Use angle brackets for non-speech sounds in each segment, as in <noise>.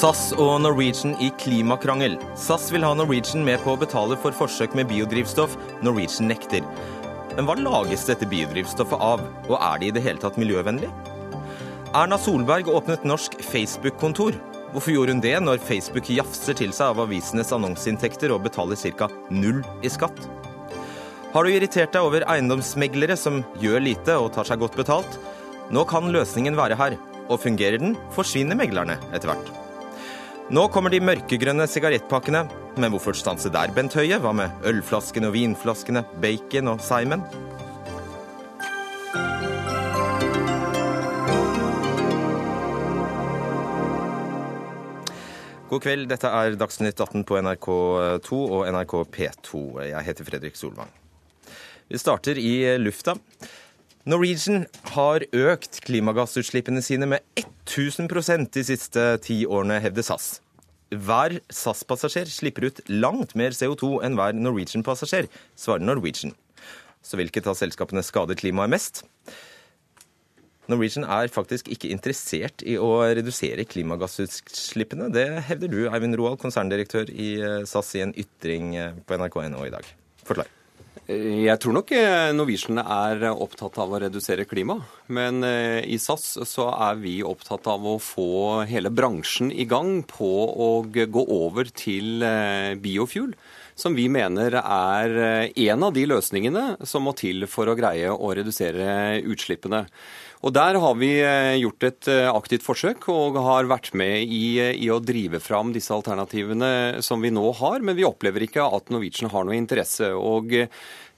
SAS og Norwegian i klimakrangel. SAS vil ha Norwegian med på å betale for forsøk med biodrivstoff. Norwegian nekter. Men hva lages dette biodrivstoffet av, og er det i det hele tatt miljøvennlig? Erna Solberg åpnet norsk Facebook-kontor. Hvorfor gjorde hun det når Facebook jafser til seg av avisenes annonseinntekter og betaler ca. null i skatt? Har du irritert deg over eiendomsmeglere som gjør lite og tar seg godt betalt? Nå kan løsningen være her. Og fungerer den, forsvinner meglerne etter hvert. Nå kommer de mørkegrønne sigarettpakkene. Men hvorfor stanse der, Bent Høie? Hva med ølflaskene og vinflaskene, bacon og Simon? God kveld, dette er Dagsnytt 18 på NRK2 og NRK P2. Jeg heter Fredrik Solvang. Vi starter i lufta. Norwegian har økt klimagassutslippene sine med 1000% de siste ti årene, hevder SAS. Hver SAS-passasjer slipper ut langt mer CO2 enn hver Norwegian-passasjer, svarer Norwegian. Så hvilket av selskapene skader klimaet mest? Norwegian er faktisk ikke interessert i å redusere klimagassutslippene. Det hevder du, Eivind Roald, konserndirektør i eh, SAS, i en ytring eh, på nrk.no i dag. Forklar. Jeg tror nok eh, Norwegian er opptatt av å redusere klima. Men i SAS så er vi opptatt av å få hele bransjen i gang på å gå over til biofuel. Som vi mener er en av de løsningene som må til for å greie å redusere utslippene. Og Der har vi eh, gjort et eh, aktivt forsøk og har vært med i, eh, i, å drive fram disse alternativene som vi nå har, men vi opplever ikke at Norwegian har noe interesse. Og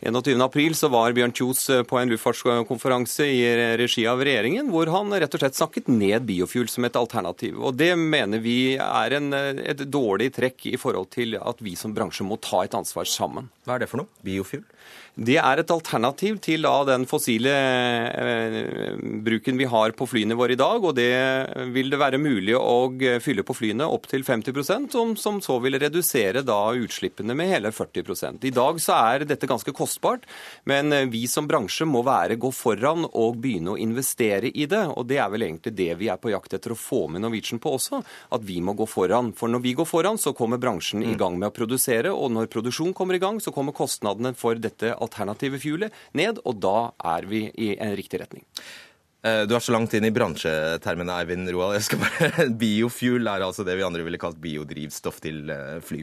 21.4 så var Bjørn Kjos på en luftfartskonferanse i regi av regjeringen, hvor han rett og slett snakket ned biofuel som et alternativ. Og Det mener vi er en, et dårlig trekk i forhold til at vi som bransje må ta et ansvar sammen. Hva er det for noe? Biofuel? Det er et alternativ til da, den fossile eh, bruken vi har på flyene våre i dag. Og det vil det være mulig å fylle på flyene opptil 50% som, som så vil redusere da utslippene med hele 40 I dag så er dette ganske kostbart, men vi som bransje må være gå foran og begynne å investere i det. Og det er vel egentlig det vi er på jakt etter å få med Norwegian på også, at vi må gå foran. For når vi går foran, så kommer bransjen i gang med å produsere, og når produksjon kommer i gang, så kommer kostnadene for dette alternative fuelet ned, og da er vi i en riktig retning. Eh, du er så langt inn i bransjetermene, Eivind Roald. Jeg skal bare... <laughs> Biofuel er altså det vi andre ville kalt biodrivstoff til eh, fly.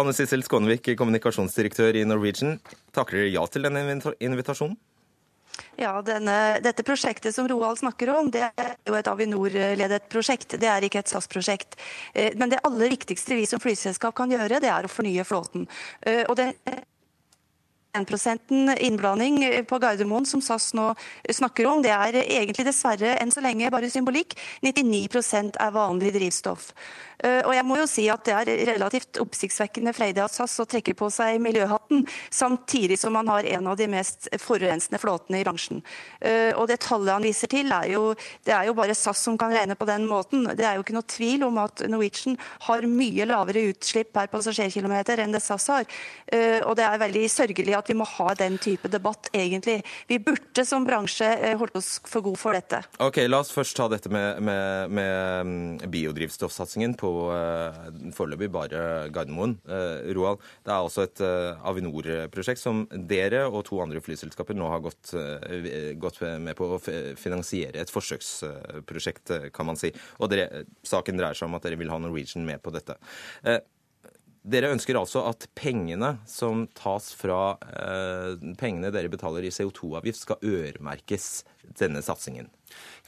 Anne Sissel Skånevik, kommunikasjonsdirektør i Norwegian. Takker dere ja til denne invitasjonen? Ja, denne, Dette prosjektet som Roald snakker om, det er jo et Avinor-ledet prosjekt. Det er ikke et SAS-prosjekt. Eh, men det aller viktigste vi som flyselskap kan gjøre, det er å fornye flåten. Og det 1% innblanding på Gardermoen, som SAS nå snakker om, det er egentlig dessverre enn så lenge bare symbolikk. 99% er vanlig drivstoff. Eh, og jeg må jo si at det er relativt oppsiktsvekkende freidig at SAS å trekker på seg miljøhatten, samtidig som man har en av de mest forurensende flåtene i bransjen. Eh, og det tallet han viser til, er jo, det er jo bare SAS som kan regne på den måten. Det er jo ikke noe tvil om at Norwegian har mye lavere utslipp per passasjerkilometer enn det SAS har. Eh, og det er veldig sørgelig at vi må ha den type debatt, egentlig. Vi burde som bransje holdt oss for god for dette. Ok, La oss først ta dette med, med, med mm, biodrivstoffsatsingen. på på uh, foreløpig bare Gardermoen. Uh, Roald, det er også et uh, Avinor-prosjekt som dere og to andre flyselskaper nå har gått, gått med på å finansiere et forsøksprosjekt, kan man si. Og dere, saken dreier seg om at dere vil ha Norwegian med på dette. Dere ønsker altså at pengene som tas fra pengene dere betaler i CO2-avgift, skal øremerkes denne satsingen?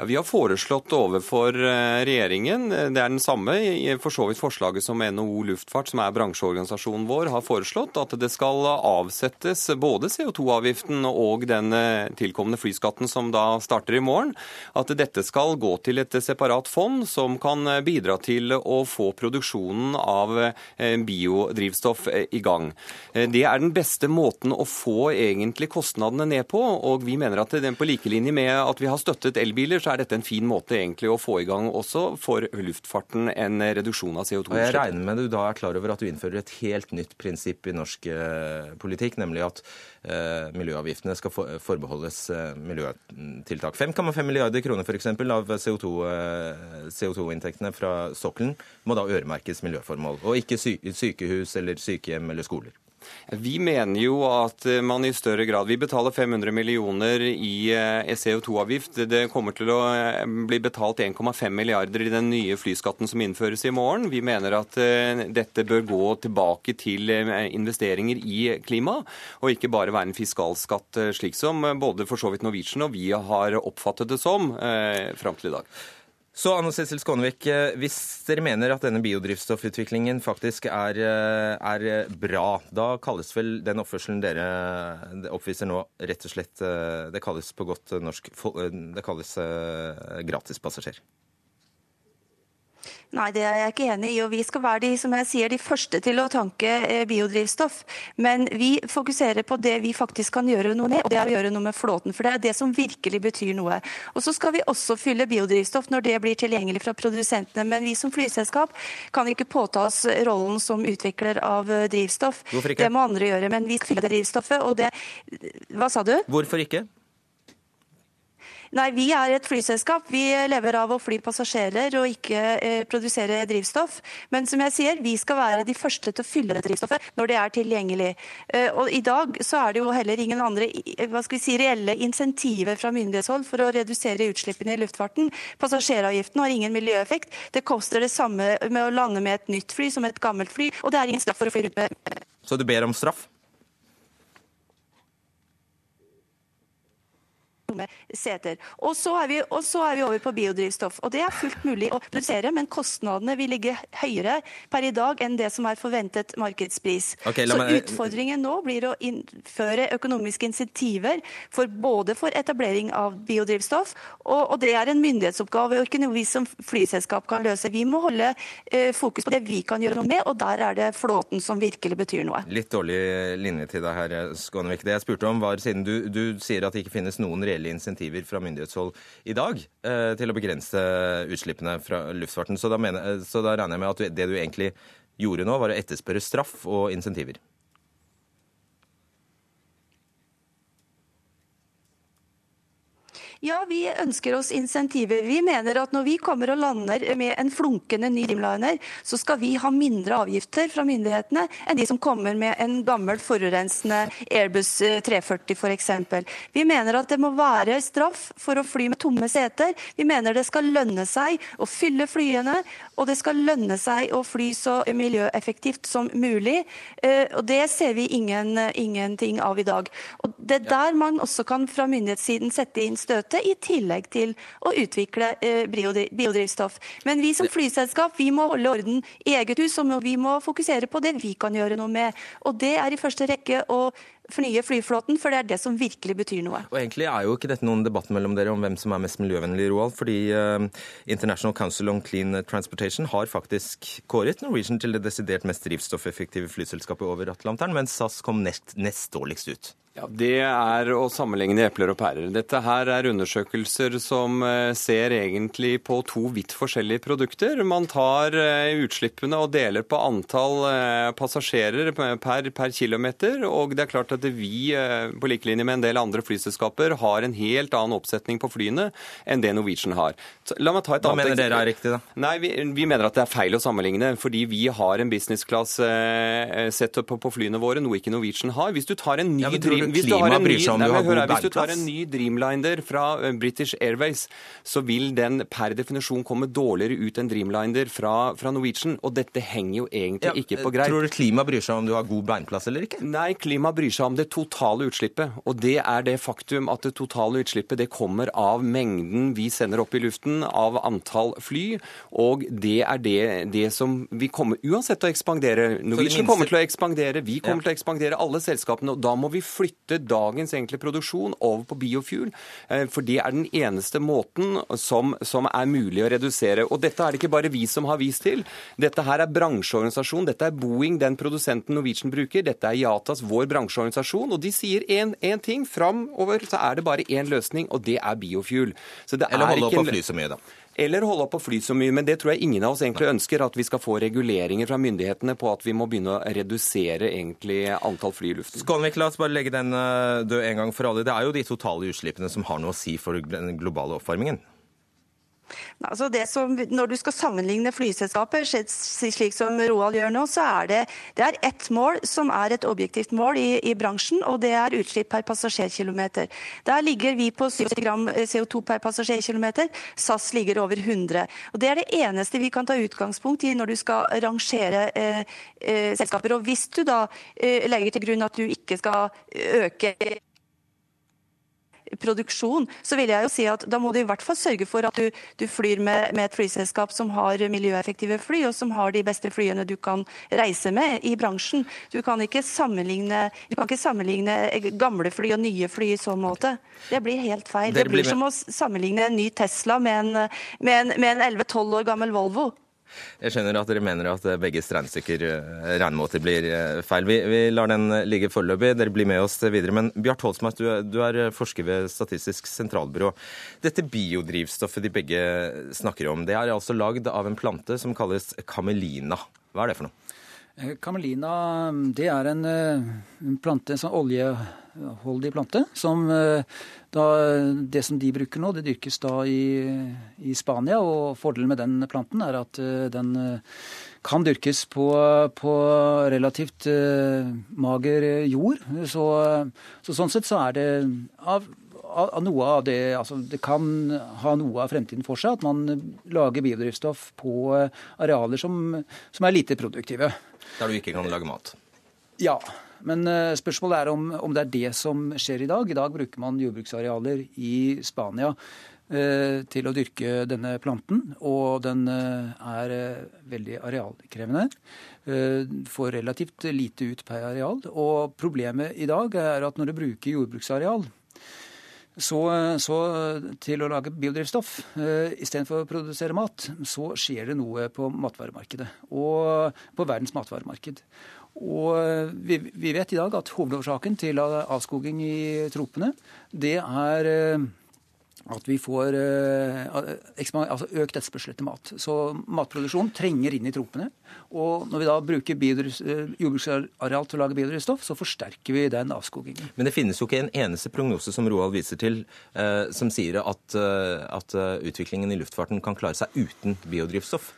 Ja, Vi har foreslått overfor eh, regjeringen, eh, det er den samme for så vidt forslaget som NHO Luftfart, som er bransjeorganisasjonen vår, har foreslått, at det skal avsettes både CO2-avgiften og den eh, tilkommende flyskatten som da starter i morgen. At dette skal gå til et separat fond som kan bidra til å få produksjonen av biodrivstoff i gang. Det er den beste måten å få egentlig kostnadene ned på, og vi mener at det er på like linje med at vi har støttet elbil elbiler, så er dette en fin måte egentlig å få i gang også for luftfarten en reduksjon av CO2-utslipp. Jeg regner med du da er klar over at du innfører et helt nytt prinsipp i norsk eh, politikk, nemlig at eh, miljøavgiftene skal for, forbeholdes eh, miljøtiltak. 5,5 milliarder kroner for eksempel, av CO2-inntektene CO2 fra sokkelen må da øremerkes miljøformål, og ikke sy sykehus eller sykehjem eller skoler. Vi mener jo at man i større grad Vi betaler 500 millioner i eh, CO2-avgift. Det kommer til å eh, bli betalt 1,5 milliarder i den nye flyskatten som innføres i morgen. Vi mener at eh, dette bør gå tilbake til investeringer i klima, og ikke bare være en fiskalskatt, slik som både for så vidt Norwegian og vi har oppfattet det som fram til i dag. Så Anne Cecil Skånevik, eh, hvis dere mener at denne biodrivstoffutviklingen faktisk er, eh, er, bra, da kalles vel den oppførselen dere oppviser nå, rett og slett eh, Det kalles på godt norsk det kalles gratispassasjer? Nei, det er jeg ikke enig i. og Vi skal være de, som jeg sier, de første til å tanke eh, biodrivstoff. Men vi fokuserer på det vi faktisk kan gjøre noe med, og det er å gjøre noe med flåten. For det er det som virkelig betyr noe. Og Så skal vi også fylle biodrivstoff når det blir tilgjengelig fra produsentene. Men vi som flyselskap kan ikke påta oss rollen som utvikler av eh, drivstoff. Hvorfor ikke? Det må andre gjøre. Men vi fyller det drivstoffet, og det Hva sa du? Hvorfor ikke? Nei, Vi er et flyselskap. Vi lever av å fly passasjerer og ikke eh, produsere drivstoff. Men som jeg sier, vi skal være de første til å fylle drivstoffet når det er tilgjengelig. Eh, og I dag så er det jo heller ingen andre hva skal vi si, reelle insentiver fra myndighetshold for å redusere utslippene i luftfarten. Passasjeravgiften har ingen miljøeffekt. Det koster det samme med å lande med et nytt fly som et gammelt fly, og det er ingen straff for å fly rundt med Så du ber om straff? Seter. Og så, vi, og så, er vi, over på biodrivstoff. Og Det er fullt mulig å produsere, men kostnadene vil ligge høyere per i dag enn det som er forventet markedspris. Okay, så utfordringen nå blir å innføre økonomiske insentiver for både for etablering av biodrivstoff, og, og, det er en myndighetsoppgave og ikke noe vi som flyselskap kan løse. Vi må holde eh, fokus på det vi kan gjøre noe med, og der er det flåten som virkelig betyr noe. Litt dårlig linje til deg her, Skånevik. Det jeg spurte om var, siden du, du sier at det ikke finnes noen reelle reelle insentiver fra myndighetshold i dag eh, til å begrense utslippene fra luftfarten. Så da, mener, så da regner jeg med at det du egentlig gjorde nå, var å etterspørre straff og insentiver. Ja, vi ønsker oss insentiver. Vi mener at når vi kommer og lander med en flunkende ny Dreamliner, så skal vi ha mindre avgifter fra myndighetene enn de som kommer med en gammel forurensende Airbus 340 eh, f.eks. Vi mener at det må være straff for å fly med tomme seter. Vi mener det skal lønne seg å fylle flyene, og det skal lønne seg å fly så miljøeffektivt som mulig. Eh, og Det ser vi ingen, ingenting av i dag. Og Det er der man også kan fra myndighetssiden sette inn støtet støtte, i tillegg til å utvikle eh, biodrivstoff. Men vi som flyselskap vi må holde orden i eget hus, og vi må fokusere på det vi kan gjøre noe med. Og det er i første rekke å fornye flyflåten, for det er det som virkelig betyr noe. Og Egentlig er jo ikke dette noen debatt mellom dere om hvem som er mest miljøvennlig, Roald. Fordi uh, International Council on Clean Transportation har faktisk kåret Norwegian til det desidert mest drivstoffeffektive flyselskapet over Atlanteren, mens SAS kom nest, nest dårligst ut. Ja, Det er å sammenligne epler og pærer. Dette her er undersøkelser som eh, ser egentlig på to vidt forskjellige produkter. Man tar eh, utslippene og deler på antall passasjerer per, per kilometer. Og det er klart at vi, på like linje med en del andre flyselskaper, har en helt annen oppsetning på flyene enn det Norwegian har. La meg ta et Hva mener dere er riktig, da? Nei, vi, vi, mener at det er feil å sammenligne. Fordi vi har en business class setup på flyene våre, noe ikke Norwegian har. Hvis du tar en ny ja, hvis du har god ny, hvis du tar en ny Dreamliner fra eh, British Airways, så vil den per definisjon komme dårligere ut enn Dreamliner fra, fra Norwegian. Og dette henger jo egentlig ja, ikke på greip. Tror du klima bryr seg om du har god beinplass eller ikke? Nei, klima bryr seg om det totale utslippet. Og det er det faktum at det totale utslippet det kommer av mengden vi sender opp i luften, av antall fly. Og det er det, det som vi kommer uansett til å ekspandere. Norwegian minste... kommer til å ekspandere, vi kommer ja. til å ekspandere, alle selskapene. Og da må vi flytte flytte dagens egentlig produksjon over på biofuel. For det er den eneste måten som, som er mulig å redusere. Og dette er det ikke bare vi som har vist til. Dette her er bransjeorganisasjon. Dette er Boeing, den produsenten Norwegian bruker. Dette er Yatas, vår bransjeorganisasjon. Og de sier én ting. Framover så er det bare én løsning, og det er biofuel. Eller holde opp å fly så mye, da eller holde opp å fly så mye. Men det tror jeg ingen av oss egentlig ønsker, at vi skal få reguleringer fra myndighetene på at vi må begynne å redusere egentlig antall fly i luften. Skånvik, la oss bare legge den eh, død en gang for alle. Det er jo de totale utslippene som har noe å si for den globale oppvarmingen. Altså som, når du skal sammenligne flyselskaper, slik som Roald gjør nå, så er det, det er ett mål som er et objektivt mål i, i, bransjen, og det er utslipp per passasjerkilometer. Der ligger vi på 70 gram eh, CO2 per passasjerkilometer. SAS ligger over 100. Og Det er det eneste vi kan ta utgangspunkt i når du skal rangere eh, eh, selskaper. Og Hvis du da eh, legger til grunn at du ikke skal øke produksjon, så vil jeg jo si at da må du i hvert fall sørge for at du, du flyr med, med, et flyselskap som har miljøeffektive fly, og som har de beste flyene du kan reise med i bransjen. Du kan ikke sammenligne, kan ikke sammenligne gamle fly og nye fly i så måte. Det blir helt feil. Det blir som å sammenligne en ny Tesla med en, med en, en 11-12 år gammel Volvo. Jeg skjønner at dere mener at begges regnestykker, eh, regnemåter, blir eh, feil. Vi, vi, lar den ligge foreløpig. Dere blir med oss videre. Men Bjart Holsmark, du, du, er forsker ved Statistisk sentralbyrå. Dette biodrivstoffet de begge snakker om, det er altså lagd av en plante som kalles camelina. Hva er det for noe? Kamelina det er en, en plante, en sånn oljeholdig plante, som da, det som de bruker nå, det dyrkes da i, i, Spania. og Fordelen med den planten er at den kan dyrkes på, på relativt mager jord. Så, så, sånn sett så er det av, av noe av det altså Det kan ha noe av fremtiden for seg at man lager biodrivstoff på arealer som, som er lite produktive. Der du ikke kan lage mat? Ja. Men eh, spørsmålet er om, om, det er det som skjer i dag. I dag bruker man jordbruksarealer i Spania eh, til å dyrke denne planten. Og den eh, er veldig arealkrevende. Får relativt lite ut per areal. Og problemet i dag er at når du bruker jordbruksareal så, så, til å lage biodrivstoff uh, istedenfor å produsere mat, så skjer det noe på matvaremarkedet. Og på verdens matvaremarked. Og eh, vi, vi, vet i dag at hovedårsaken til avskoging i tropene, det er eh, at vi får eh, altså økt etterspørsel etter mat. Så matproduksjon trenger inn i tropene. Og når vi da bruker jordbruksareal til å lage biodrivstoff, så forsterker vi den avskogingen. Men det finnes jo ikke en eneste prognose som Roald viser til, som sier at, at utviklingen i luftfarten kan klare seg uten biodrivstoff?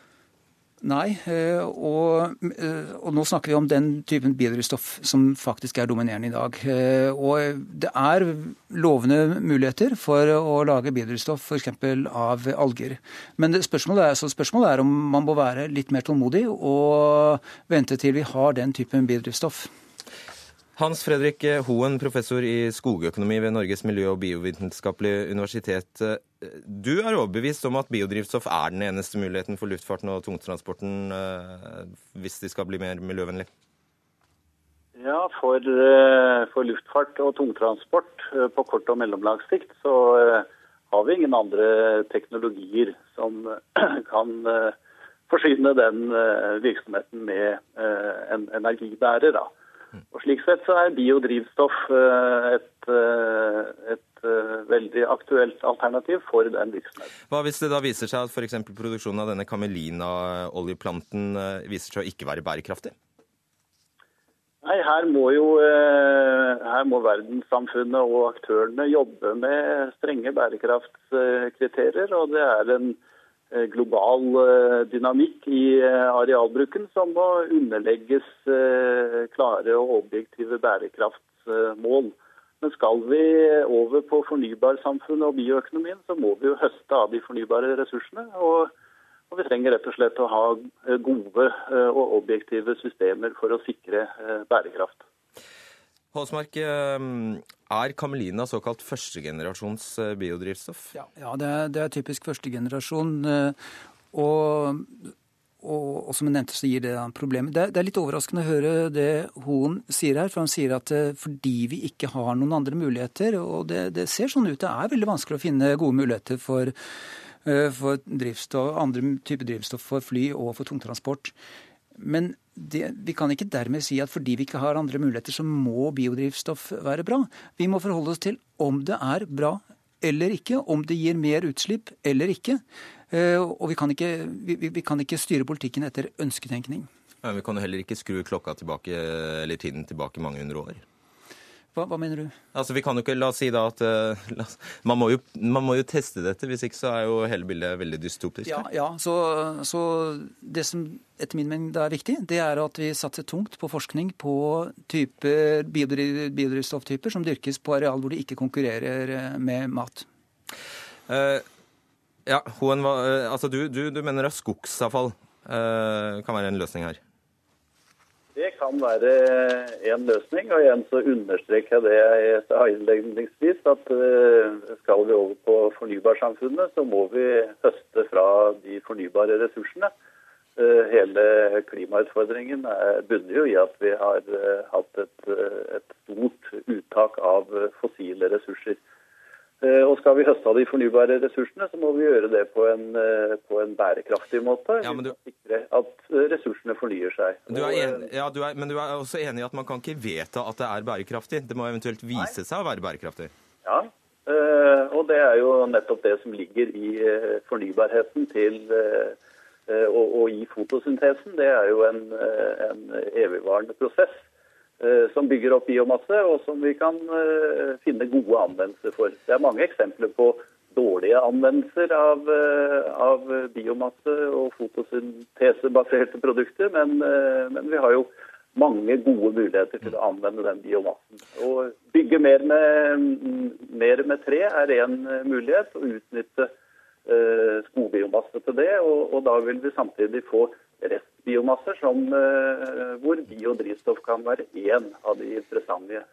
Nei, eh, og, eh, og, nå snakker vi om den typen biodrivstoff som faktisk er dominerende i dag. Eh, og det er lovende muligheter for å lage biodrivstoff f.eks. av alger. Men spørsmålet er, spørsmålet er om man må være litt mer tålmodig og vente til vi har den typen biodrivstoff. Hans Fredrik Hoen, professor i skogøkonomi ved Norges miljø- og biovitenskapelige universitet. Du er overbevist om at biodrivstoff er den eneste muligheten for luftfarten og tungtransporten eh, hvis de skal bli mer miljøvennlig? Ja, for, eh, for luftfart og tungtransport eh, på kort og mellomlang sikt så har vi ingen andre teknologier som <clears throat> kan forsyne den virksomheten med en energibærer. Da. Og Slik sett så er biodrivstoff eh, et, eh, et eh, veldig aktuelt alternativ for den virksomheten. Hva hvis det da viser seg at f.eks. produksjonen av denne kamelina-oljeplanten viser seg å ikke være bærekraftig? Nei, her må jo her må verdenssamfunnet og aktørene jobbe med strenge bærekraftskriterier. Og det er en global eh, dynamikk i eh, arealbruken som må underlegges klare og objektive bærekraftsmål. Men skal vi over på fornybarsamfunnet og bioøkonomien, så må vi jo høste av de fornybare ressursene. Og, og vi trenger rett og slett å ha gode og objektive systemer for å sikre bærekraft. Håsmark, ehm, er Kamelina såkalt førstegenerasjons eh, biodrivstoff? Ja, ja det, er, det, er, typisk førstegenerasjon. Eh, og, og, og, som jeg nevnte, så gir det problemer. Det, det, er litt overraskende å høre det Hoen sier her. For han sier at fordi vi ikke har noen andre muligheter, og det, det, ser sånn ut, det er veldig vanskelig å finne gode muligheter for, for andre typer drivstoff for fly og for tungtransport. Men det, vi kan ikke dermed si at fordi vi ikke har andre muligheter, så må biodrivstoff være bra. Vi må forholde oss til om det er bra eller ikke, om det gir mer utslipp eller ikke. Eh, og vi kan, ikke, vi, vi kan ikke styre politikken etter ønsketenkning. Men vi kan jo heller ikke skru klokka tilbake, eller tiden tilbake mange hundre år. Hva, hva, mener du? Altså, vi kan jo ikke, La oss si da at uh, man, må jo, man, må jo, teste dette. Hvis ikke så er jo hele bildet veldig dystopisk. Ja, ja så, så, det som etter min mening er viktig, det er at vi satser tungt på forskning på typer, biodrivstofftyper som dyrkes på areal hvor de ikke konkurrerer eh, med mat. Uh, ja, Hoen, uh, altså du, du, du, mener at skogsavfall kan være en løsning her? Det kan være en løsning. og Igjen så understreker jeg det innledningsvis at eh, skal vi over på fornybarsamfunnet, så må vi høste fra de fornybare ressursene. Eh, hele klimautfordringen bunner jo i at vi har eh, hatt et, et stort uttak av fossile ressurser. Eh, og skal vi høste av de fornybare ressursene, så må vi gjøre det på en, eh, på en bærekraftig måte. Ja, men du... Sikre at eh, ressursene fornyer seg. Du en... ja, du er... men du er også enig i at man kan ikke vedta at det er bærekraftig? Det må eventuelt vise Nei. seg å være bærekraftig? Ja, og det er jo nettopp det som ligger i fornybarheten til og, og i fotosyntesen. Det er jo en, en evigvarende prosess. Eh, som bygger opp biomasse, og som vi kan eh, finne gode anvendelser for. Det er mange eksempler på dårlige anvendelser av, eh, av biomasse og fotosyntesebaserte produkter, men, men, vi har jo mange gode muligheter til å anvende den biomassen. Å bygge mer med, mer med tre er én mulighet, å utnytte skogbiomasse til det. Og, og da vil vi samtidig få restbiomasser som, eh, hvor biodrivstoff kan være én av de interessante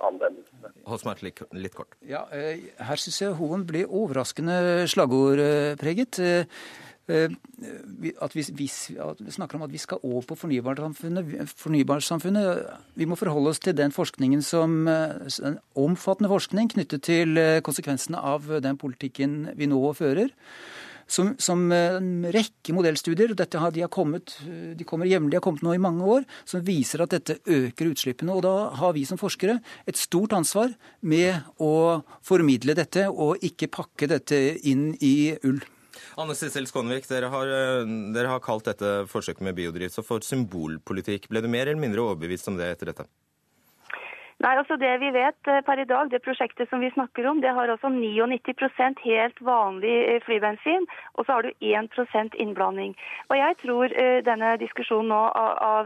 anvendelsene. anvendelsene. Håsmart, litt, litt kort. Ja, eh, Her syns jeg Hoen blir overraskende slagordpreget. At vi, hvis, at vi, snakker om at vi skal over på fornybarsamfunnet. fornybarsamfunnet. Vi må forholde oss til den forskningen som en omfattende forskning knyttet til konsekvensene av den politikken vi nå fører som, som en rekke modellstudier, dette har, de, har kommet, de kommer jevnlig, har kommet nå i mange år, som viser at dette øker utslippene. Og da har vi som forskere et stort ansvar med å formidle dette, og ikke pakke dette inn i ull. Anne Sissel Skånevik, dere har, dere har kalt dette forsøket med biodrivstoff for symbolpolitikk. Ble du mer eller mindre overbevist om det etter dette? Nei, altså Det vi vet eh, per i dag, det prosjektet som vi snakker om, det har altså 99% helt vanlig eh, flybensin, og så har du 1% innblanding. Og Jeg tror uh, denne diskusjonen nå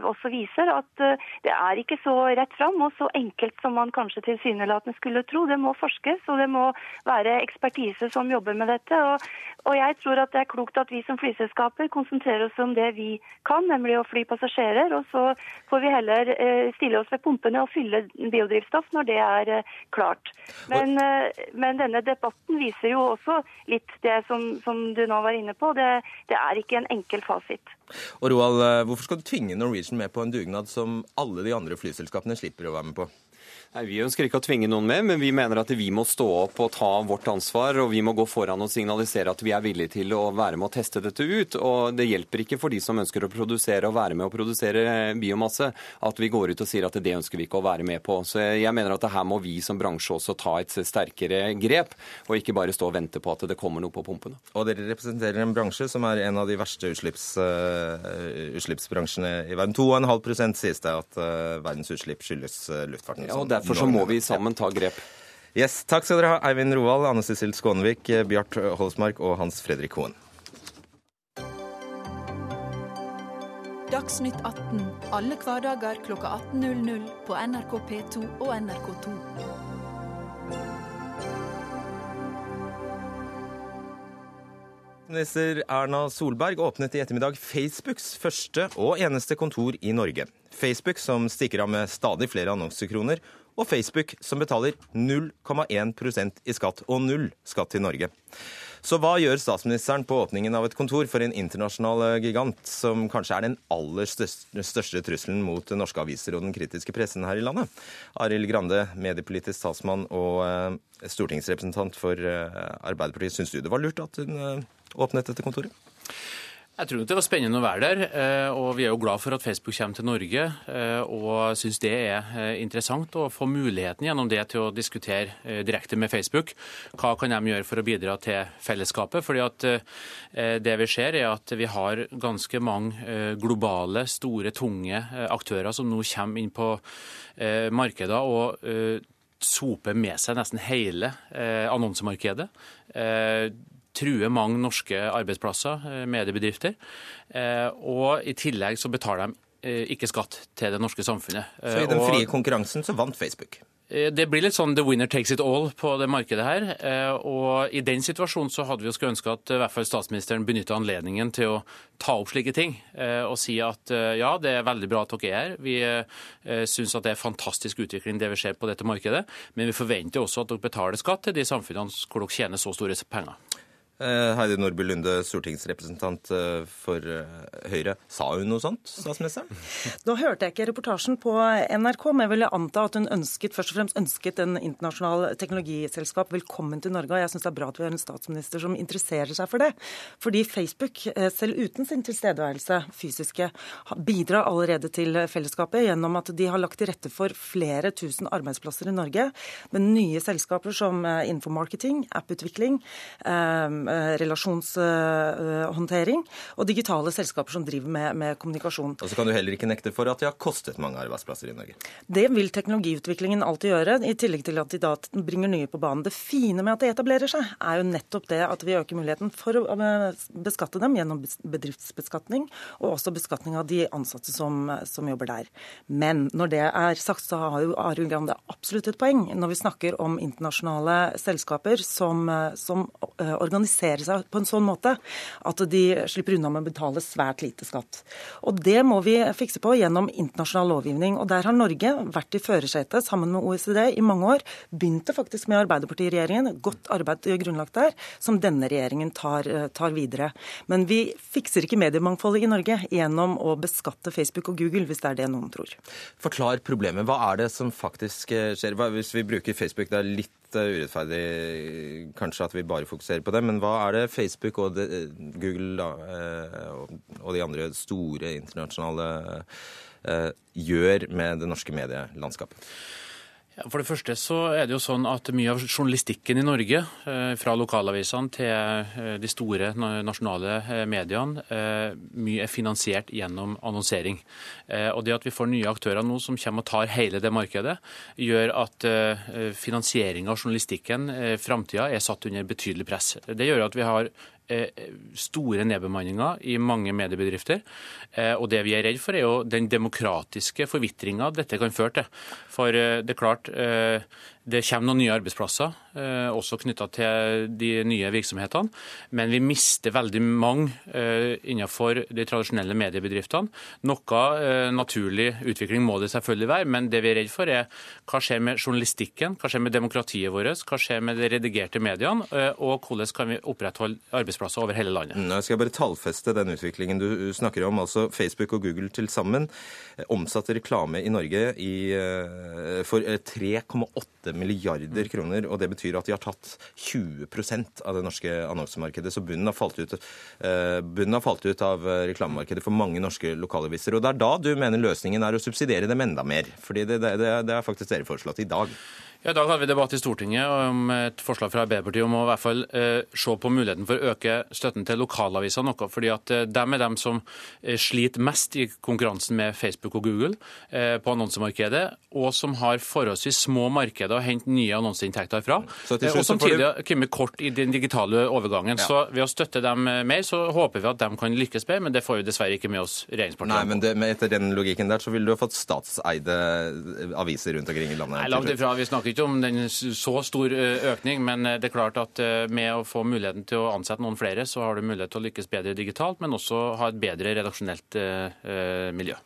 også viser at det er ikke så rett fram og så enkelt som man kanskje tilsynelatende skulle tro. Det må forskes, og det må være ekspertise som jobber med dette. Og, og jeg tror at det er klokt at vi som flyselskaper konsentrerer oss om det vi kan, nemlig å fly passasjerer. Og så får vi heller stille oss ved pumpene og fylle biodrivstoff biodrivstoff når det er eh, klart. Men, eh, men, denne debatten viser jo også litt det som, som du nå var inne på. Det, det, er ikke en enkel fasit. Og Roald, eh, hvorfor skal du tvinge Norwegian med på en dugnad som alle de andre flyselskapene slipper å være med på? Nei, Vi ønsker ikke å tvinge noen med, men vi mener at vi må stå opp og ta vårt ansvar. Og vi må gå foran og signalisere at vi er villige til å være med å teste dette ut. Og det hjelper ikke for de som ønsker å produsere og være med å produsere biomasse, at vi går ut og sier at det ønsker vi ikke å være med på. Så jeg mener at her må vi som bransje også ta et sterkere grep, og ikke bare stå og vente på at det kommer noe på pumpene. Og dere representerer en bransje som er en av de verste utslipps, uh, utslippsbransjene i verden. 2,5 sies det at uh, verdens utslipp skyldes uh, luftfarten. Ja, og Derfor så må vi sammen ta grep. Yes, Takk skal dere ha, Eivind Roald, Anne Sissel Skånevik, Bjart Holsmark og Hans Fredrik Hoen. Dagsnytt 18 alle hverdager kl 18.00 på NRK P2 og NRK2. Minister Erna Solberg åpnet i ettermiddag Facebooks første og eneste kontor i Norge. Facebook, som stikker av med stadig flere annonsekroner, og Facebook, som betaler 0,1% i skatt, og null skatt til Norge. Så hva gjør statsministeren på åpningen av et kontor for en internasjonal eh, gigant, som kanskje er den aller største, trusselen mot norske aviser og den kritiske pressen her i landet? Arild Grande, mediepolitisk talsmann og eh, stortingsrepresentant for eh, Arbeiderpartiet. Syns du det var lurt at hun åpnet dette kontoret? Jeg tror det var spennende å være der, eh, og vi er jo glad for at Facebook kommer til Norge. Eh, og syns det er eh, interessant å få muligheten gjennom det til å diskutere direkte med Facebook. Hva kan de gjøre for å bidra til fellesskapet? Fordi at det vi ser er at vi har ganske mange globale, store, tunge aktører som nå kommer inn på markeder og soper med seg nesten hele annonsemarkedet truer mange norske arbeidsplasser, eh, mediebedrifter. Eh, og i tillegg så betaler de eh, ikke skatt til det norske samfunnet. Så i den frie konkurransen så vant Facebook? Det blir litt sånn the winner takes it all på det markedet her. Og i den situasjonen så hadde vi jo skulle ønske at i hvert fall statsministeren benytta anledningen til å ta opp slike ting. Og si at ja, det er veldig bra at dere er her. Vi syns at det er fantastisk utvikling det vi ser på dette markedet. Men vi forventer også at dere betaler skatt til de samfunnene hvor dere tjener så store penger. Eh, Heidi Nordby Lunde, stortingsrepresentant eh, for eh, Høyre. Sa hun noe sånt, statsministeren? <laughs> Nå hørte jeg ikke reportasjen på NRK, men jeg ville anta at hun ønsket, først og fremst ønsket en internasjonal teknologiselskap velkommen til Norge. Og jeg syns det er bra at vi har en statsminister som interesserer seg for det. Fordi Facebook, selv uten sin tilstedeværelse fysiske, bidrar allerede til fellesskapet gjennom at de har lagt til rette for flere tusen arbeidsplasser i Norge med nye selskaper som infomarketing, apputvikling. Eh, relasjonshåndtering, og digitale selskaper som driver med, med, kommunikasjon. Og så kan du heller ikke nekte for at de har kostet mange arbeidsplasser i Norge? Det vil teknologiutviklingen alltid gjøre, i tillegg til at de da bringer nye på banen. Det fine med at de etablerer seg, er jo nettopp det at vi øker muligheten for å eh, beskatte dem gjennom bedriftsbeskatning, og også beskatning av de ansatte som, som jobber der. Men når det er sagt, så har jo Arild Grande absolutt et poeng når vi snakker om internasjonale selskaper som, som organiserer organisere seg på en sånn måte at de slipper unna med å betale svært lite skatt. Og Det må vi fikse på gjennom internasjonal lovgivning. Og Der har Norge vært i førersetet sammen med OECD i mange år. Begynte faktisk med Arbeiderpartiet i regjeringen. Godt arbeid grunnlagt der, som denne regjeringen tar, tar videre. Men vi fikser ikke mediemangfoldet i Norge gjennom å beskatte Facebook og Google, hvis det er det noen tror. Forklar problemet. Hva er det som faktisk skjer? Hvis vi bruker Facebook, det litt urettferdig kanskje at vi bare fokuserer på det, men hva er det Facebook og det, Google da, eh, og de andre store internasjonale eh, gjør med det norske medielandskapet? For det første så er det jo sånn at mye av journalistikken i Norge, eh, fra lokalavisene til eh, de store nasjonale eh, mediene, mye er finansiert gjennom annonsering. Og det at vi får nye aktører nå som kommer og tar hele det markedet, gjør at finansiering av journalistikken i framtida er satt under betydelig press. Det gjør at vi har store nedbemanninger i mange mediebedrifter. Og det vi er redd for, er jo den demokratiske forvitringa dette kan føre til. For det er klart, det kommer noen nye arbeidsplasser, eh, også knytta til de nye virksomhetene. Men vi mister veldig mange eh, innenfor de tradisjonelle mediebedriftene. Noe eh, naturlig utvikling må det selvfølgelig være, men det vi er redd for er hva skjer med journalistikken, hva skjer med demokratiet vårt, hva skjer med de redigerte mediene, og hvordan kan vi opprettholde arbeidsplasser over hele landet. Nå skal jeg bare tallfeste den utviklingen du snakker om. Altså Facebook og Google til sammen omsatte reklame i Norge i, for 3,8 milliarder kroner. og Det betyr at de har tatt 20% av det norske annonsemarkedet. Så bunnen har falt ut, eh, bunnen har falt ut av reklamemarkedet for mange norske lokalaviser. Og Det er da du mener løsningen er å subsidiere dem enda mer. Fordi det, det, det er faktisk dere foreslått i dag. Ja, I dag hadde vi debatt i Stortinget om et forslag fra Arbeiderpartiet om å i hvert fall eh, se på muligheten for å øke støtten til lokalaviser noe. fordi at eh, dem er dem som eh, sliter mest i konkurransen med Facebook og Google eh, på annonsemarkedet, og som har forholdsvis små markeder å hente nye annonseinntekter fra. Eh, og samtidig har kommet kort i den digitale overgangen. Ja. Så ved å støtte dem eh, mer, så håper vi at de kan lykkes bedre, men det får vi dessverre ikke med oss regjeringspartiene. Nei, men det, etter den logikken der så ville du ha fått statseide aviser rundt omkring i landet? Nei, langt ifra. Vi snakker ikke om den så stor økning, men det er klart at med å få muligheten til å ansette noen flere, så har du mulighet til å lykkes bedre digitalt, men også ha et bedre redaksjonelt miljø.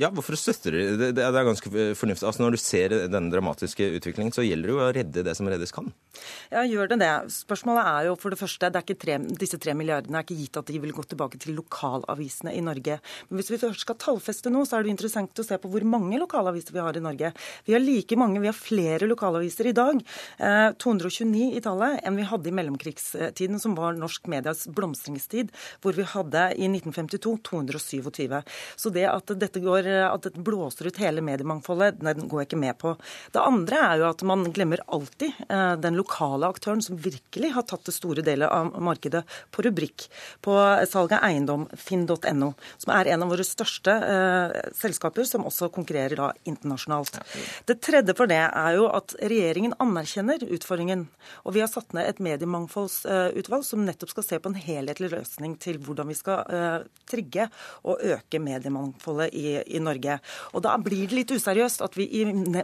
Ja, hvorfor støtter dere det? Er ganske fornuftig. Altså, Når du ser denne dramatiske utviklingen, så gjelder det jo å redde det som reddes kan. Ja, gjør det det. Spørsmålet er jo for det første, det tre, disse tre milliardene er ikke gitt at de vil gå tilbake til lokalavisene i Norge. Men hvis vi først skal tallfeste noe, så er det interessant å se på hvor mange lokalaviser vi har i Norge. Vi har like mange, vi har flere lokalaviser i dag, eh, 229 i tallet, enn vi hadde i mellomkrigstiden, som var norsk medias blomstringstid, hvor vi hadde i 1952 227. Så det at dette går, at det blåser ut hele mediemangfoldet, den går jeg ikke med på. Det andre er jo at man glemmer alltid eh, den lokale aktøren som virkelig har tatt det store deler av markedet på rubrikk, på salg av eiendom, finn.no, som er en av våre største eh, selskaper, som også konkurrerer da internasjonalt. Det tredje for det er jo at regjeringen anerkjenner utfordringen. Og vi har satt ned et mediemangfoldsutvalg som nettopp skal se på en helhetlig løsning til hvordan vi skal eh, trigge og øke mediemangfoldet i, i Norge. Og da blir det litt useriøst at vi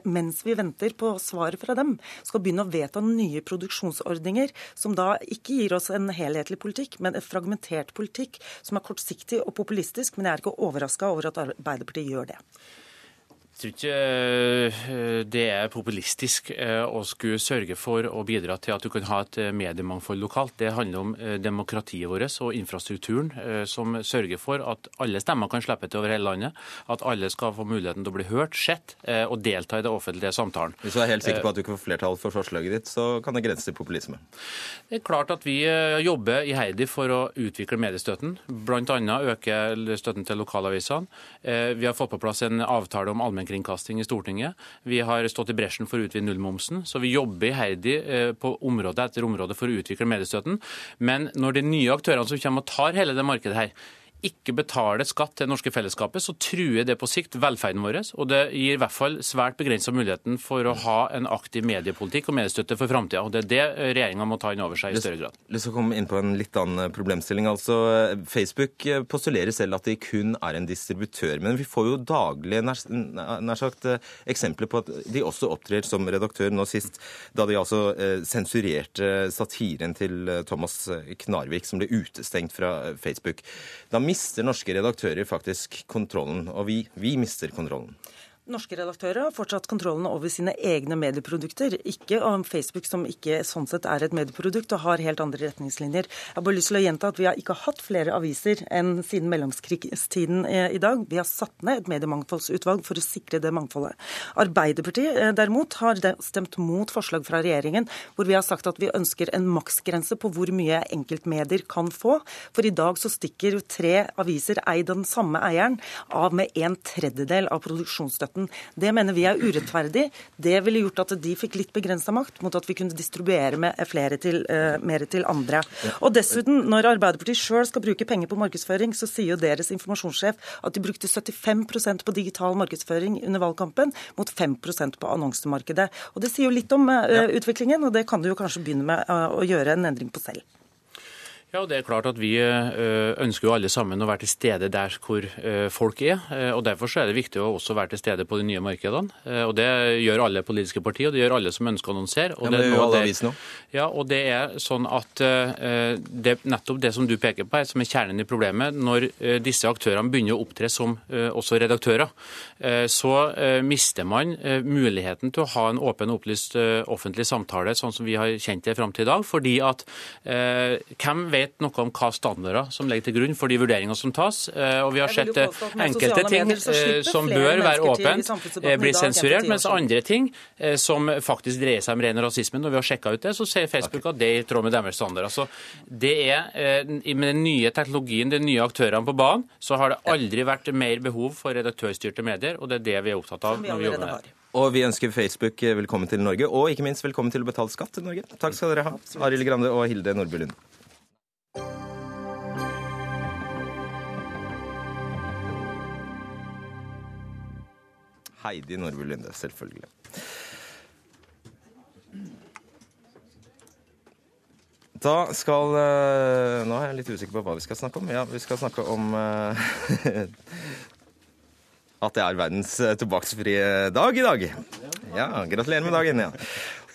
mens vi venter på svaret fra dem, skal begynne å vedta nye produksjonsordninger som da ikke gir oss en helhetlig politikk, men en fragmentert politikk som er kortsiktig og populistisk. Men jeg er ikke overraska over at Arbeiderpartiet gjør det. Tror ikke eh, det er populistisk eh, å skulle sørge for å bidra til at du kan ha et eh, mediemangfold lokalt. Det handler om demokratiet vårt og infrastrukturen som sørger for at alle stemmer kan slippe til over hele landet. At alle skal få muligheten til å bli hørt, sett og delta i det offentlige samtalen. Hvis du er helt sikker på at du ikke får flertall for forslaget ditt, så kan det grense til populisme? Det er klart at vi jobber iherdig for å utvikle mediestøtten. Bl.a. øke støtten til lokalavisene. Vi har fått på plass en avtale om allmennkringkasting allmennkringkasting i Stortinget. Vi har stått i bresjen for å utvide nullmomsen. Så vi jobber iherdig eh, på område etter område for å utvikle mediestøtten. Men når de nye aktørene som kommer og tar hele det markedet her, ikke betaler skatt til det norske fellesskapet, så truer det på sikt velferden vår. Og det gir i hvert fall svært begrensa muligheten for å ha en aktiv mediepolitikk og mediestøtte for framtida. Og det er det regjeringa må ta inn over seg i større grad. Lyst til å komme inn på en litt annen problemstilling. Altså, Facebook postulerer selv at de kun er en distributør. Men vi får jo daglig nær, nær sagt eksempler på at de også opptrer som redaktør. Nå sist da de altså eh, sensurerte satiren til Thomas Knarvik, som ble utestengt fra Facebook. Da mister norske redaktører faktisk kontrollen, og vi, vi mister kontrollen. Norske redaktører har fortsatt kontrollen over sine egne medieprodukter. Ikke om Facebook, som ikke sånn sett er et medieprodukt og har helt andre retningslinjer. Jeg har bare lyst til å gjenta at vi har ikke hatt flere aviser enn siden mellomkrigstiden eh, i dag. Vi har satt ned et mediemangfoldsutvalg for å sikre det mangfoldet. Arbeiderpartiet eh, derimot har stemt mot forslag fra regjeringen hvor vi har sagt at vi ønsker en maksgrense på hvor mye enkeltmedier kan få. For i dag så stikker tre aviser eid av den samme eieren av med en tredjedel av produksjonsstøtten staten. Det mener vi er urettferdig. Det ville gjort at de fikk litt begrensa makt, mot at vi kunne distribuere med flere til, uh, mer til andre. Og dessuten, når Arbeiderpartiet sjøl skal bruke penger på markedsføring, så sier jo deres informasjonssjef at de brukte 75% på digital markedsføring under valgkampen, mot 5% på annonsemarkedet. Og Det sier jo litt om uh, utviklingen, og det kan du jo kanskje begynne med uh, å gjøre en endring på selv. Ja, det er klart at Vi eh, ønsker jo alle sammen å være til stede der hvor eh, folk er. Eh, og Derfor så er det viktig å også være til stede på de nye markedene. Og Det gjør alle politiske partier, og det gjør alle som ønsker å annonsere. Og ja, men det gjør alle avisene Ja, og det er sånn at det nettopp det som du peker på, er som er kjernen i problemet. Når disse aktørene begynner å opptre som også redaktører, så mister man muligheten til å ha en åpen og opplyst offentlig samtale, sånn som vi har kjent det fram til i dag. fordi at hvem vet vet noe om hva standarder som ligger til grunn for de vurderingene som tas. Eh, og vi har sett eh, enkelte ting eh, som bør være åpent, blir sensurert, mens andre ting som faktisk dreier seg om ren rasisme, når vi har sjekka ut det, så ser Facebook at det er i tråd med deres standarder. Altså, det er, med den nye teknologien, de nye aktørene på banen, så har det aldri vært mer behov for redaktørstyrte medier, og det er det vi er opptatt av når vi jobber med det. Og vi ønsker Facebook velkommen til Norge, og ikke minst velkommen til å betale skatt til Norge. Takk skal dere ha, Arild Grande og Hilde Nordby Lund. Heidi Nordby Lunde, selvfølgelig. Da skal eh, Nå er jeg litt usikker på hva vi skal snakke om. Ja, vi skal snakke om uh, <laughs> at det er verdens tobakksfrie dag i dag. Ja, Gratulerer med dagen. ja.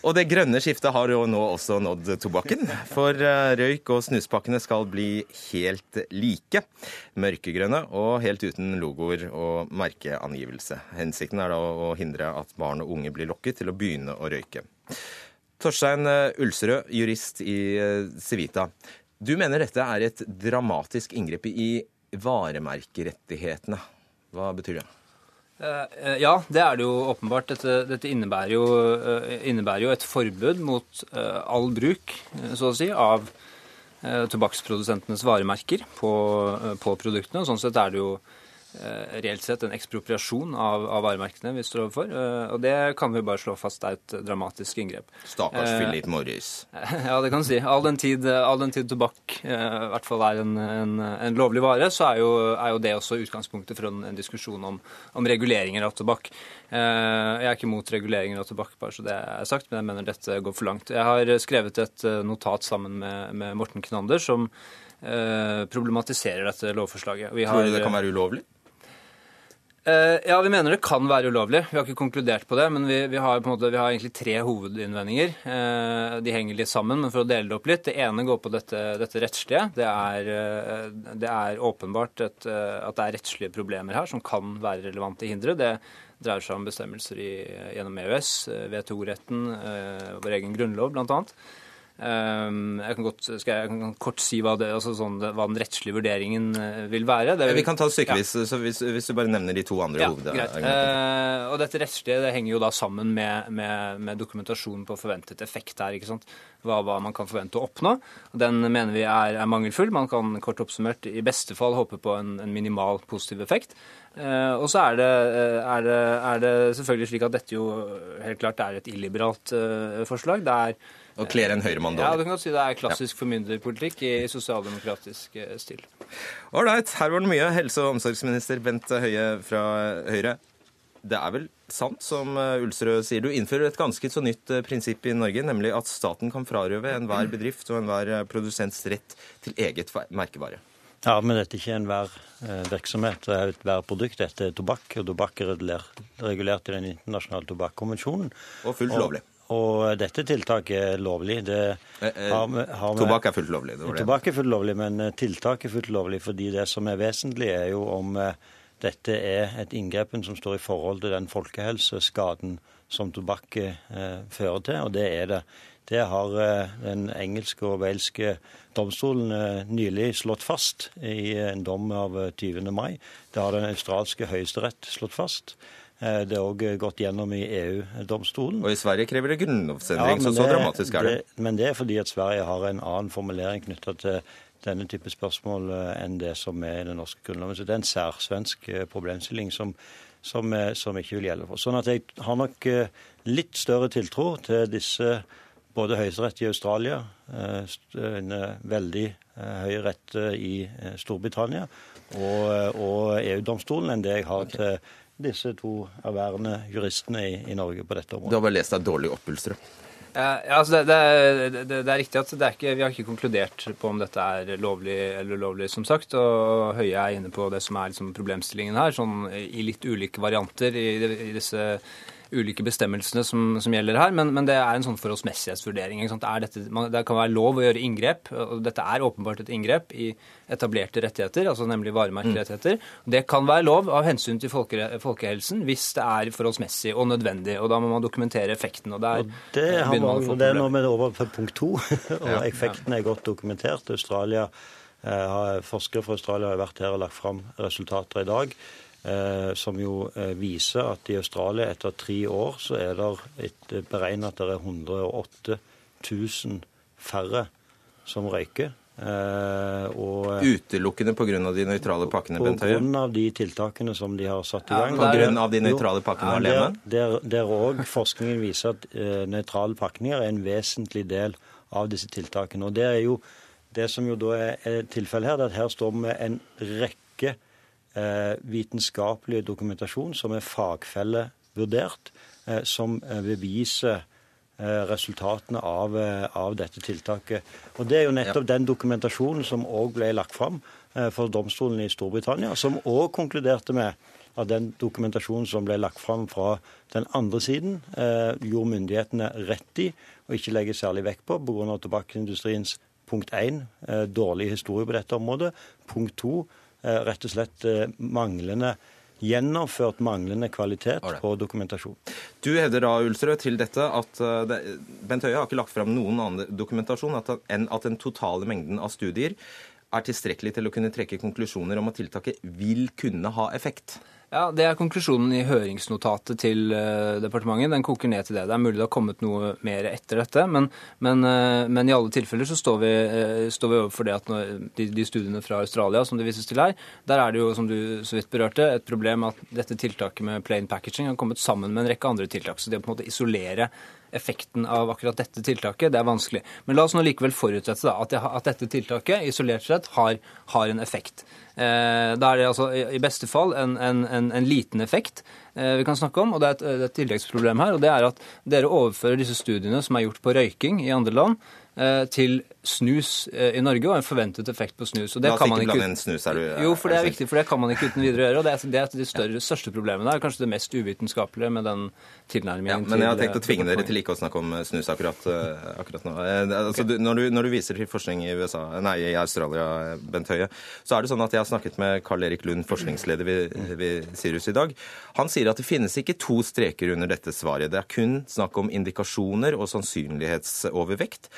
Og det grønne skiftet har jo nå også nådd tobakken. For eh, røyk- og snuspakkene skal bli helt like. Mørkegrønne og helt uten logoer og merkeangivelse. Hensikten er da å hindre at barn og unge blir lokket til å begynne å røyke. Torstein Ulsrød, jurist i eh, Civita. Du mener dette er et dramatisk inngrep i varemerkerettighetene. Hva betyr det? Uh, ja, det er det jo åpenbart. Dette, dette innebærer, jo, uh, innebærer, jo, et forbud mot all bruk, så å si, av tobakksprodusentenes varemerker på, på, produktene. Sånn sett er det jo Eh, reelt sett en ekspropriasjon av, av varemerkene vi står overfor. Eh, og det kan vi bare slå fast er et dramatisk inngrep. Stakkars eh, Philip Morris. <laughs> Ja, det kan du si. All den tid, all den tid tobakk i hvert fall er en, en, en lovlig vare, så er jo, er jo, det også utgangspunktet for en, en diskusjon om, om, reguleringer av tobakk. Jeg er ikke mot reguleringer av tobakk, bare så det er sagt, men jeg mener dette går for langt. Jeg har skrevet et notat sammen med, med Morten Knander som problematiserer dette lovforslaget. Vi har, Tror du det kan være ulovlig? Eh, ja, vi mener det kan være ulovlig. Vi har ikke konkludert på det. Men vi, vi, har, måte, vi har, egentlig tre hovedinnvendinger. Eh, de henger litt sammen, men for å dele det opp litt. Det ene går på dette, dette rettslige. Det er, eh, det er åpenbart et, at det er rettslige problemer her som kan være relevante hindre. Det dreier seg om bestemmelser i, gjennom EØS, WTO-retten, vår egen grunnlov blant Ehm, jeg kan, godt, skal jeg, jeg kan kort si hva, det, altså sånn, hva, den rettslige vurderingen eh, vil være. Det, vi kan ta det stykkevis, ja. så hvis, hvis, du bare nevner de to andre ja, hovedargumentene. Eh, og dette rettslige det henger jo da sammen med, med, med dokumentasjon på forventet effekt her. ikke sant? Hva, hva, man kan forvente å oppnå. Den mener vi er, er, mangelfull. Man kan kort oppsummert i beste fall håpe på en, en minimal positiv effekt. Eh, og så er det, eh, er, det, er det, selvfølgelig slik at dette jo helt klart er et illiberalt eh, forslag. Det er og kler en høyremann dårlig. Ja, du kan si det er klassisk formynderpolitikk i sosialdemokratisk eh, stil. Ålreit, her var det mye. Helse- og omsorgsminister Bent Høie fra Høyre. Det er vel sant som eh, Ulsrød sier. Du innfører et ganske så nytt eh, prinsipp i Norge, nemlig at staten kan frarøve enhver bedrift og enhver produsents rett til eget merkevare. Ja, men dette er ikke enhver virksomhet og ethvert produkt. Dette er tobakk, og tobakk er regulert i den internasjonale tobakkonvensjonen. Og fullt lovlig. Og dette tiltaket er lovlig. Det eh, eh, har med, har med, tobakk er fullt lovlig? Det det. Tobakk er fullt lovlig, men eh, tiltak er fullt lovlig. fordi det som er vesentlig, er jo om dette er et inngrepen som står i forhold til den folkehelseskaden som tobakk eh, fører til, og det er det. Det har eh, den engelske og walske domstolen eh, nylig slått fast i en dom av 20. mai. Det har den australske høyesterett slått fast. Eh, det er òg gått gjennom i EU-domstolen. Og i Sverige krever det grunnlovsendring, ja, så så dramatisk er det. det. Men det er fordi at Sverige har en annen formulering knytta til denne type spørsmål eh, enn det som er i den norske grunnloven. Så det er en særsvensk eh, problemstilling som, som, som ikke vil gjelde for. Sånn at jeg har nok litt større tiltro til disse både Høyesterett i Australia, en veldig høy rett i Storbritannia og, og EU-domstolen enn det jeg har okay. til disse to erværende juristene i, i, Norge på dette området. Du har bare lest deg dårlig opp, Ulstrøm. Ja, altså det, det, det, det, er riktig at er vi har ikke konkludert på om dette er lovlig eller ulovlig, som sagt. Og Høie er inne på det som er liksom problemstillingen her, sånn i litt ulike varianter i, i disse ulike bestemmelsene som, som gjelder her, men, men, det er en sånn forholdsmessighetsvurdering. Dette, man, det kan være lov å gjøre inngrep, og dette er åpenbart et inngrep i etablerte rettigheter, altså nemlig varemerkerettigheter. Mm. Det kan være lov av hensyn til folke, folkehelsen hvis det er forholdsmessig og nødvendig, og da må man dokumentere effekten. og der og Det, har man, det er nå med over på punkt to, <laughs> og ja, effekten er godt dokumentert. Australia, eh, Forskere fra Australia har vært her og lagt fram resultater i dag. Eh, som jo eh, viser at i Australia etter tre år så er det beregnet at det er 108 000 færre som røyker. Eh, og, Utelukkende pga. de nøytrale pakkene, Bent Høie? Pga. de tiltakene som de har satt i gang. Ja, Pga. de nøytrale pakkene ja, alene? Der, òg forskningen viser at nøytrale pakninger er en vesentlig del av disse tiltakene. Og Det er jo det som jo da er, tilfellet her, det er at her står vi med en rekke Eh, vitenskapelig dokumentasjon som er fagfellevurdert, eh, som eh, beviser resultatene av, av, dette tiltaket. Og Det er jo nettopp den dokumentasjonen som òg ble lagt fram for domstolen i Storbritannia, som òg konkluderte med at den dokumentasjonen som ble lagt fram fra den andre siden, eh, gjorde myndighetene rett i å ikke legge særlig vekt på pga. tobakksindustriens punkt én eh, dårlig historie på dette området. Punkt to eh, rett og slett eh, manglende gjennomført manglende kvalitet på dokumentasjon. Du hevder da, Ulsrød, til dette at uh, det, Bent Høie har ikke lagt fram noen annen dokumentasjon enn at den totale mengden av studier er tilstrekkelig til å kunne trekke konklusjoner om at tiltaket vil kunne ha effekt. Ja, Det er konklusjonen i høringsnotatet til uh, departementet. Den koker ned til det. Det er mulig det har kommet noe mer etter dette, men, men, uh, men i alle tilfeller så står vi, uh, står vi overfor det at når, de, de, studiene fra Australia som det vises til her, der er det jo, som du så vidt berørte, et problem at dette tiltaket med plain packaging har kommet sammen med en rekke andre tiltak. Så det å på en måte isolere effekten av akkurat dette tiltaket, det er vanskelig. Men la oss nå likevel forutsette da, at, at, dette tiltaket isolert sett har, har en effekt. Eh, da er det altså i beste fall en, en, en, en liten effekt vi kan snakke om, og det er et, et tilleggsproblem her. og det er at Dere overfører disse studiene som er gjort på røyking i andre land, Eh, til snus eh, i Norge og en forventet effekt på snus. Og det La oss kan man ikke blande snus, er du Jo, for det er viktig, for det kan man ikke uten videre gjøre. og Det er, det er et av de større, største problemene. Det er kanskje det mest uvitenskapelige med den tilnærmingen. Ja, men jeg har tenkt å tvinge dere til ikke å snakke om snus akkurat, akkurat nå. Altså, okay. når, du, når, du, viser til forskning i, USA, nei, i Australia, Bent Høie, så er det sånn at jeg har snakket med Carl Erik Lund, forskningsleder ved, ved Sirius i dag. Han sier at det finnes ikke to streker under dette svaret. Det er kun snakk om indikasjoner og sannsynlighetsovervekt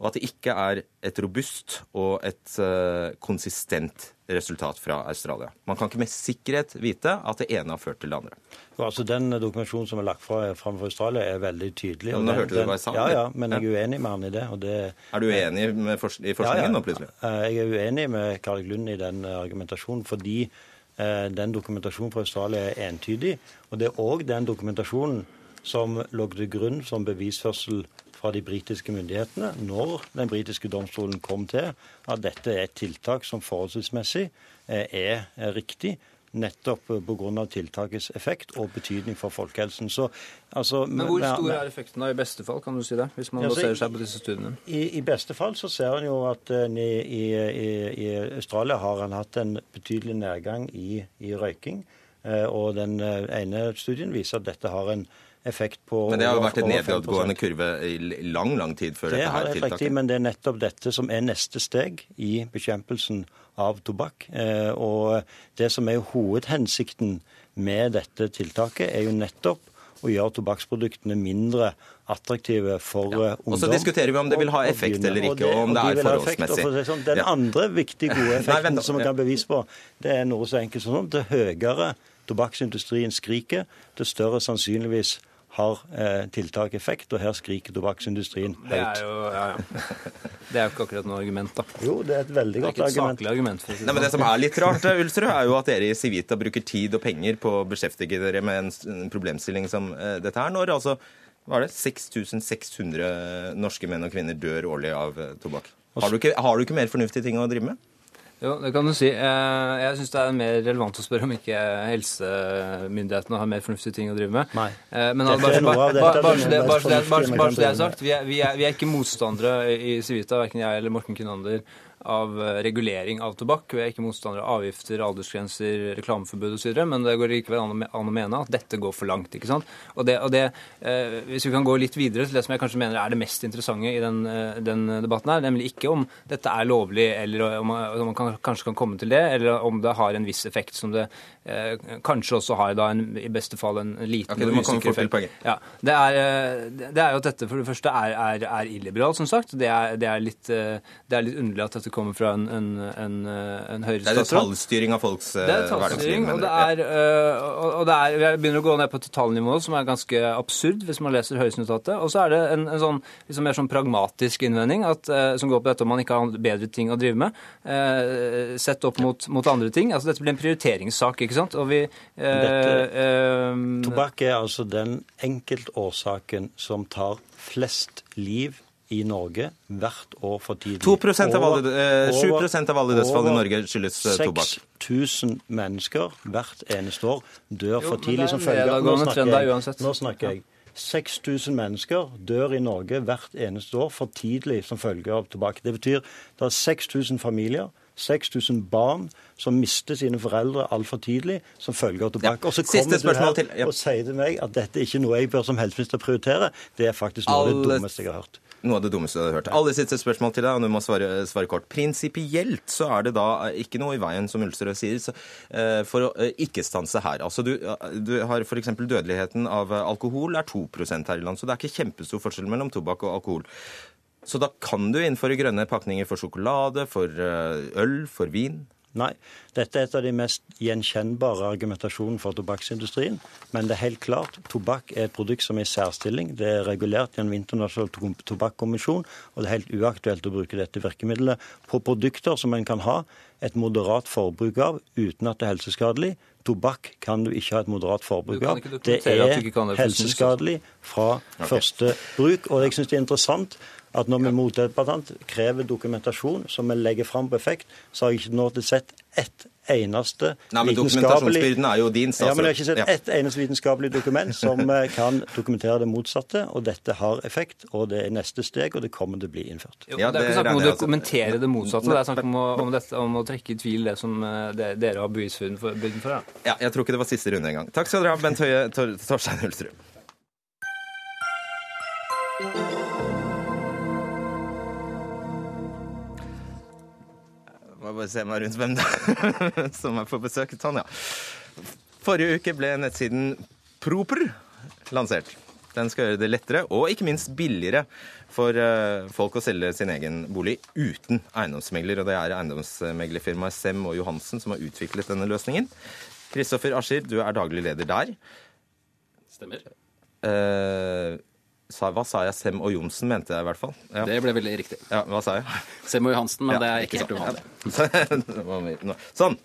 og at det ikke er et robust og et uh, konsistent resultat fra Australia. Man kan ikke med sikkerhet vite at det ene har ført til det andre. Jo, altså Den dokumentasjonen som er lagt fram for Australia, er veldig tydelig. Ja, men hørte du hva jeg sa? Ja, ja, men jeg er uenig med han i det. det er du uenig med fors i forskningen ja, ja. nå, plutselig? Eh, jeg er uenig med Karl Lund i den eh, argumentasjonen, fordi eh, den dokumentasjonen fra Australia er entydig. Og det er òg den dokumentasjonen som lå til grunn som bevisførsel fra de britiske myndighetene når den britiske domstolen kom til at dette er et tiltak som forholdsmessig eh, er riktig. Nettopp pga. tiltakets effekt og betydning for folkehelsen. Så, altså, Men hvor stor er effekten da, i beste fall, kan du si det? Hvis man altså, baserer seg på disse studiene? I, I, beste fall så ser en jo at uh, i, i, i, Australia har en hatt en betydelig nedgang i, røyking. Uh, og den uh, ene studien viser at dette har en effekt på Men det har jo vært en nedadgående kurve i lang, lang tid før det dette her tiltaket? Riktig, men det er nettopp dette som er neste steg i bekjempelsen av tobakk. Eh, og det som er hovedhensikten med dette tiltaket, er jo nettopp å gjøre tobakksproduktene mindre attraktive for ja. Eh, ungdom. Og så diskuterer vi om det vil ha effekt eller ikke, og, om det er forholdsmessig. Sånn. Den andre viktige gode <laughs> effekten som vi kan bevise på, det er noe så enkelt som sånn. Det høyere tobakksindustrien skriker, det større sannsynligvis har eh, tiltak effekt, og her skriker tobakksindustrien høyt. Det er jo ja, ja. Det er jo ikke akkurat noe argument, da. Jo, det er et veldig godt argument. Det er ikke et argument. For å si Nei, men det som er litt rart, Ulsrud, er jo at dere i Civita bruker tid og penger på å beskjeftige dere med en problemstilling som uh, dette her, når altså hva er det, 6600 norske menn og kvinner dør årlig av uh, tobakk. Har du, ikke, har du ikke mer fornuftige ting å drive med? Jo, det kan du si. Eh, jeg syns det er mer relevant å spørre om ikke helsemyndighetene har mer fornuftige ting å drive med. Nei. Eh, men bare, bare, så det er sagt, vi er, vi er, vi er ikke motstandere i Civita, verken jeg eller Morten Kunander, av eh, regulering av tobakk. Vi er ikke motstandere av avgifter, aldersgrenser, reklameforbud osv., men det går likevel an å mene at dette går for langt. ikke sant? Og det, og det, eh, Hvis vi kan gå litt videre til det som jeg kanskje mener er det mest interessante i den, eh, den debatten, her, nemlig ikke om dette er lovlig, eller om man, om man kan, kanskje kan komme til det, eller om det har en viss effekt som det eh, kanskje også har da en, i beste fall en liten okay, usikker effekt. Ja, det, er, eh, det er jo at dette for det første er, er, er illiberalt, som sagt. Det er, det er, litt, det er litt underlig at dette kommer fra en, en, en, en Høyre-statsråd. Det er detaljstyring av folks hverdagsliv. Og, det er, uh, og det er, vi begynner å gå ned på totalnivå, som er ganske absurd hvis man leser Høyres-notatet. Og så er det en, sånn, liksom mer sånn pragmatisk innvending at, uh, som går på dette om man ikke har bedre ting å drive med, sett opp mot, mot, andre ting. Altså Dette blir en prioriteringssak, ikke sant? Og vi, dette, tobakk er altså den enkeltårsaken som tar flest liv i Norge hvert år for tidlig. 2 av alle, eh, 7% av alle dødsfall i Norge skyldes eh, tobakk. 6000 mennesker hvert eneste år dør for tidlig som følge av nå, nå snakker jeg. 6000 mennesker dør i Norge hvert eneste år for tidlig som følge av tobakk. Det betyr det er 6000 familier 6000 barn som mister sine foreldre altfor tidlig som følge av tobakk. Ja. Og så kommer du her til, ja. og sier til meg at dette er ikke noe jeg bør som helseminister prioritere. Det er faktisk noe av det dummeste jeg har hørt. Noe av det dummeste du har hørt. Aller siste spørsmål til deg, og du må svare, svare kort. Prinsipielt så er det da eh, ikke noe i veien, som Ulsterød sier, så, eh, for å eh, ikke stanse her. Altså du, du har f.eks. dødeligheten av eh, alkohol er 2% her i land, så det er ikke kjempestor forskjell mellom tobakk og alkohol. Så da kan du innføre grønne pakninger for sjokolade, for eh, øl, for vin. Nei. Dette er et av de mest gjenkjennbare argumentasjonene for tobakksindustrien. Men det er helt klart, tobakk er et produkt som er i særstilling. Det er regulert gjennom internasjonal to- tobakkommisjon, og det er helt uaktuelt å bruke dette virkemidlet på produkter som en kan ha et moderat forbruk av uten at det er helseskadelig. Tobakk kan du ikke ha et moderat forbruk av. Det er helseskadelig fra første bruk. Og jeg syns det er interessant at når vi motdebattant krever dokumentasjon som vi legger fram på effekt, så har jeg ikke nå til sett ett eneste Nei, men vitenskapelig dokumentasjonsbyrden er jo din, statsråd. Ja, men jeg har ikke sett Ja. ett eneste vitenskapelig dokument som <laughs> eh, kan dokumentere det motsatte. Og dette har effekt, og det er neste steg, og det kommer til å bli innført. Jo, Ja, det er ikke snakk om å altså. dokumentere det motsatte. Det er snakk om å, om dette, om å trekke i tvil det som eh, det, dere har bevisbyrden for. for ja. Ja, jeg tror ikke det var siste runde engang. Takk skal dere ha, Bent Høie, Tor Torstein Jeg må bare se meg rundt hvem det er <laughs> som er på besøk. Sånn, ja. Forrige uke ble nettsiden Proper lansert. Den skal gjøre det lettere og ikke minst billigere for eh, folk å selge sin egen bolig uten eiendomsmegler. Og det er eiendomsmeglerfirmaet Sem og Johansen som har utviklet denne løsningen. Kristoffer Ascher, du er daglig leder der. Stemmer. Eh, sa, hva sa jeg? Sem og Johnsen, mente jeg i hvert fall. Ja, Det ble veldig riktig. ja hva sa jeg? Semo Johansen, men Ja, det er ikke helt uvanlig. <laughs> Sånn.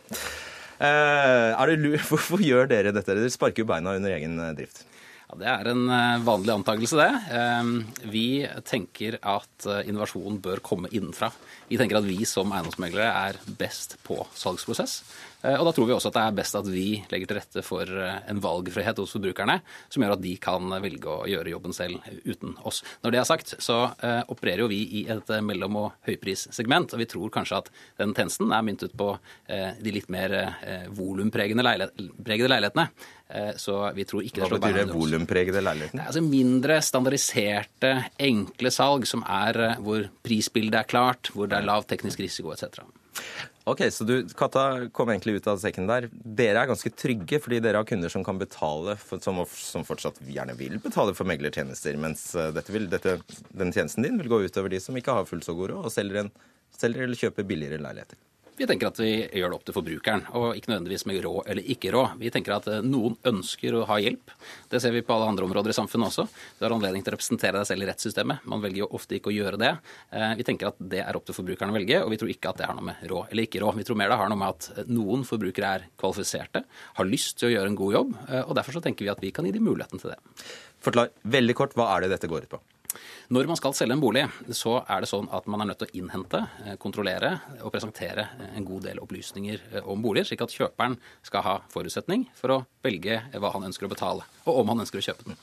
Eh, er lu <laughs> Hvorfor gjør dere dette? Dere sparker jo beina under egen eh, drift. Ja, det er en eh, vanlig antakelse, det. Vi tenker at innovasjon bør komme innenfra. Vi tenker at vi som eiendomsmeglere er best på salgsprosess. Eh, Og da tror vi også at det er best at vi legger til rette for eh, en valgfrihet hos forbrukerne, som gjør at de kan velge å gjøre jobben selv uten oss. Når det er sagt, så eh, opererer jo vi i et mellom- og høyprissegment, og vi tror kanskje at den tjenesten er myntet på de litt mer volumpregende leilighet, leilighetene. Så vi tror ikke Hva det slår betyr det? Volumpregede leiligheten? Det er altså mindre standardiserte, enkle salg som er hvor prisbildet er klart, hvor det er lav teknisk risiko etc. Ok, så du, Katta kom egentlig ut av sekken der. Dere er ganske trygge, fordi dere har kunder som kan betale, for, som, som fortsatt gjerne vil betale for meglertjenester, mens eh, dette vil, dette, den tjenesten din vil gå utover de som ikke har fullt så god råd, og selger, en, selger eller kjøper billigere leiligheter. Vi tenker at vi gjør det opp til forbrukeren, og ikke nødvendigvis med råd eller ikke råd. Vi tenker at eh, noen ønsker å ha hjelp. Det ser vi på alle andre områder i samfunnet også. Du har anledning til å representere deg selv i rettssystemet. Man velger jo ofte ikke å gjøre det. Eh, Vi tenker at det er opp til forbrukeren å velge, og vi tror ikke at det har noe med råd eller ikke råd. Vi tror mer det har noe med at eh, noen forbrukere er kvalifiserte, har lyst til å gjøre en god jobb, og derfor så tenker vi at vi kan gi dem muligheten til det. Forklar veldig kort, hva er det dette går ut på? Når man skal selge en bolig, så er det sånn at man er nødt til å innhente, eh, kontrollere og presentere eh, en god del opplysninger eh, om boliger, slik at kjøperen skal ha forutsetning for å velge hva han ønsker å betale, og om han ønsker å kjøpe den.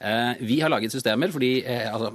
Eh, Vi har laget systemer fordi eh, altså,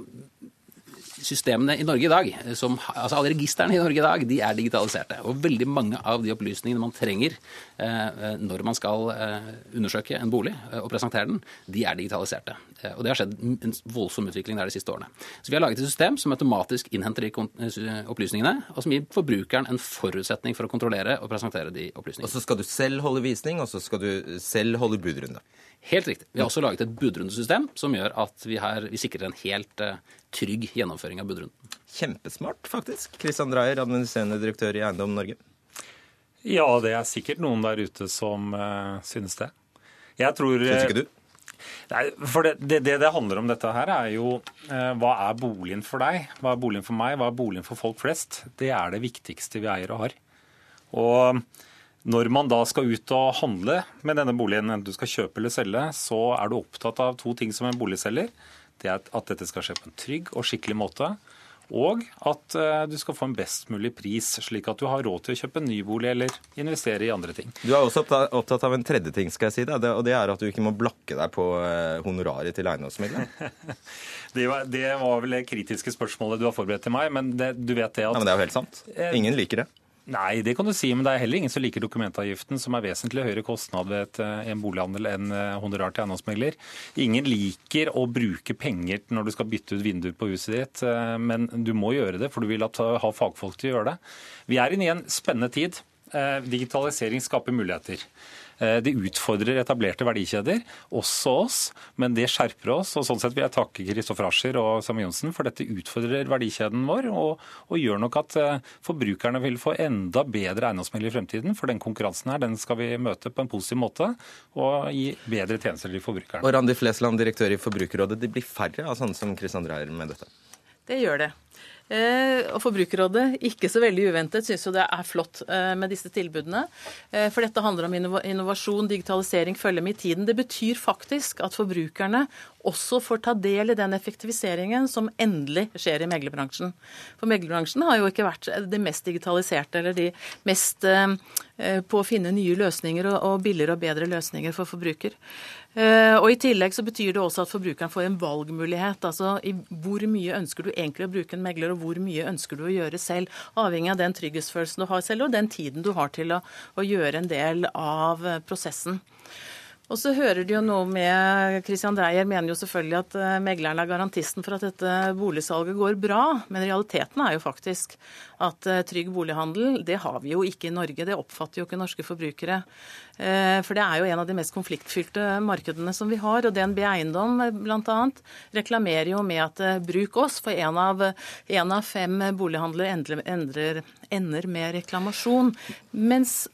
systemene i Norge i dag, eh, som, altså alle registrene i Norge i dag, de er digitaliserte. Og veldig mange av de opplysningene man trenger eh, når man skal eh, undersøke en bolig eh, og presentere den, de er digitaliserte. Eh, og det har skjedd en voldsom utvikling der de siste årene. Så vi har laget et system som automatisk innhenter de eh, opplysningene, og som gir forbrukeren en forutsetning for å kontrollere og presentere de opplysningene. Og så skal du selv holde visning, og så skal du selv holde budrunde. Helt riktig. Vi har også laget et budrundesystem som gjør at vi, her, vi sikrer en helt eh, trygg gjennomføring av budrunden. Kjempesmart, faktisk. Kristian Dreyer, administrerende direktør i Eiendom Norge. Ja, det er sikkert noen der ute som uh, synes det. Jeg tror Syns ikke du? Nei, for det, det, det det handler om dette her, er jo eh, hva er boligen for deg? Hva er boligen for meg? Hva er boligen for folk flest? Det er det viktigste vi eier og har. Og når man da skal ut og handle med denne boligen, enten du skal kjøpe eller selge, så er du opptatt av to ting som en boligselger. Det er at dette skal skje på en trygg og skikkelig måte. Og at eh, du skal få en best mulig pris, slik at du har råd til å kjøpe en ny bolig eller investere i andre ting. Du er også opptatt, av en tredje ting, skal jeg si, det, og det er at du ikke må blakke deg på eh, honoraret til eiendomsmegleren. <laughs> Det var, det var vel det kritiske spørsmålet du har forberedt til meg, men det, du vet det at Ja, men det er jo helt sant. Ingen liker det. Nei, det kan du si, men det er heller ingen som liker dokumentavgiften, som er vesentlig høyere kostnad ved eh, en bolighandel enn eh, honorar til eiendomsmegler. Ingen liker å bruke penger når du skal bytte ut vinduer på huset ditt, eh, men du må gjøre det, for du vil ha fagfolk til å gjøre det. Vi er inne i en spennende tid. Digitalisering skaper muligheter. Eh, det utfordrer etablerte verdikjeder, også oss, men det skjerper oss. og Sånn sett vil jeg takke Kristoffer Ascher og Sam Johnsen, for dette utfordrer verdikjeden vår, og, og gjør nok at eh, forbrukerne vil få enda bedre eiendomsmegler i fremtiden. For den konkurransen her, den skal vi møte på en positiv måte, og gi bedre tjenester til forbrukerne. Og Randi Flesland, direktør i Forbrukerrådet. Det blir færre av sånne som Chris André er med dette? Det gjør det. Eh, og Forbrukerrådet, ikke så veldig uventet, syns jo det er flott eh, med disse tilbudene. Eh, for dette handler om innovasjon, digitalisering, følge med i tiden. Det betyr faktisk at forbrukerne også får ta del i den effektiviseringen som endelig skjer i meglerbransjen. For meglerbransjen har jo ikke vært det mest digitaliserte eller de mest på å finne nye løsninger og billigere og bedre løsninger for forbruker. Eh, og I tillegg så betyr det også at forbrukeren får en valgmulighet. altså Hvor mye ønsker du egentlig å bruke en megler, og hvor mye ønsker du å gjøre selv? Avhengig av den trygghetsfølelsen du har selv, og den tiden du har til å, å gjøre en del av eh, prosessen. Og så hører de jo noe med Christian Dreyer mener jo selvfølgelig at eh, megleren er garantisten for at dette boligsalget går bra. Men realiteten er jo faktisk at eh, trygg bolighandel, det har vi jo ikke i Norge. Det oppfatter jo ikke norske forbrukere. Eh, for det er jo en av de mest konfliktfylte markedene som vi har. Og DNB Eiendom bl.a. reklamerer jo med at bruk oss, for en av, av fem bolighandlere ender, ender med reklamasjon. Mens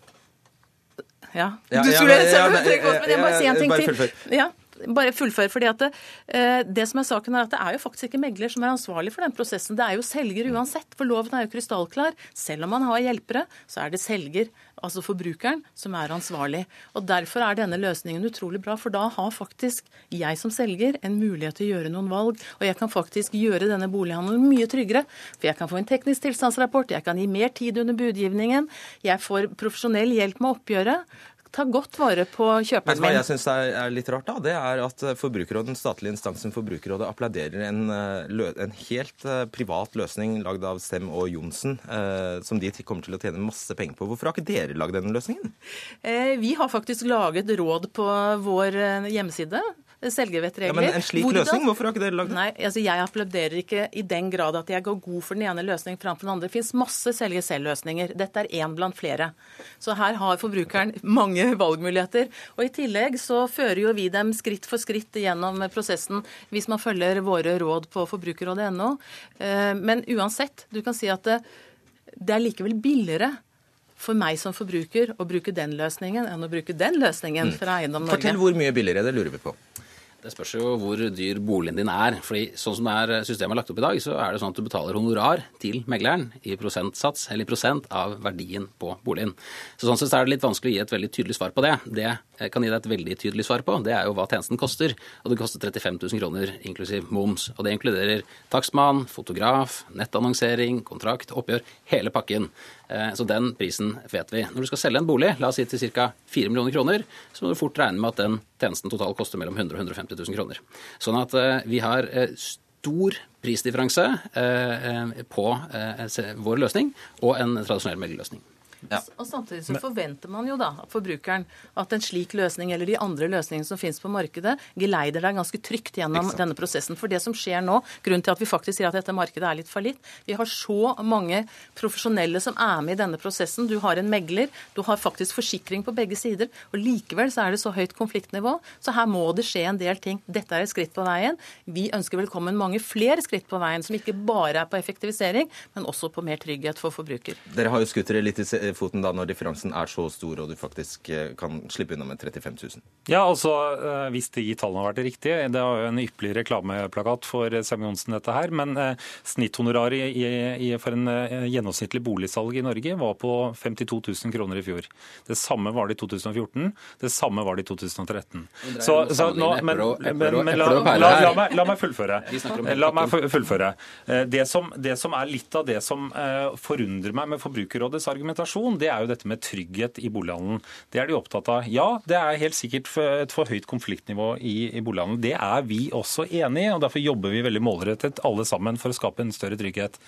ja. Du skulle ja, men jeg bare si en ting til. Bare fullfør. fordi at det, eh, det, som er saken er at det er jo faktisk ikke megler som er ansvarlig for den prosessen. Det er jo selger uansett, for loven er jo krystallklar. Selv om man har hjelpere, så er det selger, altså forbrukeren, som er ansvarlig. Og Derfor er denne løsningen utrolig bra, for da har faktisk jeg som selger en mulighet til å gjøre noen valg. Og jeg kan faktisk gjøre denne bolighandelen mye tryggere. For jeg kan få en teknisk tilstandsrapport, jeg kan gi mer tid under budgivningen, jeg får profesjonell hjelp med oppgjøret ta godt vare på kjøperen min. Hva jeg syns er litt rart, da, det er at Forbrukerrådet, den statlige instansen Forbrukerrådet applauderer en, eh, en, helt eh, privat løsning lagd av Sem og Johnsen, eh, som de kommer til å tjene masse penger på. Hvorfor har ikke dere lagd denne løsningen? Vi har faktisk laget råd på vår hjemmeside selgervettregler. Ja, men en slik Hvordan? løsning, hvorfor har ikke dere lagd det? Nei, altså Jeg applauderer ikke i den grad at jeg går god for den ene løsningen framfor den andre. Det finnes masse selge selv-løsninger. Dette er én blant flere. Så her har forbrukeren mange valgmuligheter. Og i tillegg så fører jo vi dem skritt for skritt gjennom prosessen hvis man følger våre råd på forbrukerrådet.no. Eh, men uansett, du kan si at det, det er likevel billigere for meg som forbruker å bruke den løsningen enn å bruke den løsningen mm. fra Eiendom Norge. Fortell hvor mye billigere, det lurer vi på. Det spørs jo hvor dyr boligen din er. fordi sånn som er systemet er lagt opp i dag, så er det sånn at du betaler honorar til megleren i prosentsats, eller i prosent av verdien på boligen. Så Sånn sett er det litt vanskelig å gi et veldig tydelig svar på det. Det jeg kan gi deg et veldig tydelig svar på, det er jo hva tjenesten koster. Og det koster 35 000 kroner inklusiv moms. Og det inkluderer takstmann, fotograf, nettannonsering, kontrakt, oppgjør, hele pakken. Eh, så den prisen vet vi. Når du skal selge en bolig, la oss si til ca. 4 millioner kroner, så må du fort regne med at den tjenesten totalt koster mellom 100 og 150 000 kroner. Sånn at eh, vi har eh, stor prisdifferanse på vår løsning og en tradisjonell meglerløsning. Ja. Og Samtidig så forventer man jo da forbrukeren at en slik løsning eller de andre løsningene som finnes på markedet, geleider deg ganske trygt gjennom denne prosessen. For det som skjer nå, grunnen til at vi faktisk sier at dette markedet er litt fallitt, vi har så mange profesjonelle som er med i denne prosessen. Du har en megler, du har faktisk forsikring på begge sider, og likevel så er det så høyt konfliktnivå. Så her må det skje en del ting. Dette er et skritt på veien. Vi ønsker velkommen mange flere skritt på veien, som ikke bare er på effektivisering, men også på mer trygghet for forbruker. Dere har jo skutt dere litt i foten da når differansen er så stor og du faktisk eh, kan slippe unna med 35 000? Ja, altså eh, hvis de tallene har vært riktige. Det er jo en ypperlig reklameplakat for Sem Johnsen, dette her. Men eh, snitthonoraret for en gjennomsnittlig boligsalg i Norge var på 52 000 kroner i fjor. Det samme var det i 2014. Det samme var det i 2013. Så, så nå, men, men, men la, la, la, meg, la meg fullføre. La meg fullføre. Det som, det som er litt av det som forundrer meg med Forbrukerrådets argumentasjon, innovasjon, det er jo dette med trygghet i bolighandelen. Det er de opptatt av. Ja, det er helt sikkert et for høyt konfliktnivå i, i bolighandelen. Det er vi også enig i, og derfor jobber vi veldig målrettet alle sammen for å skape en større trygghet.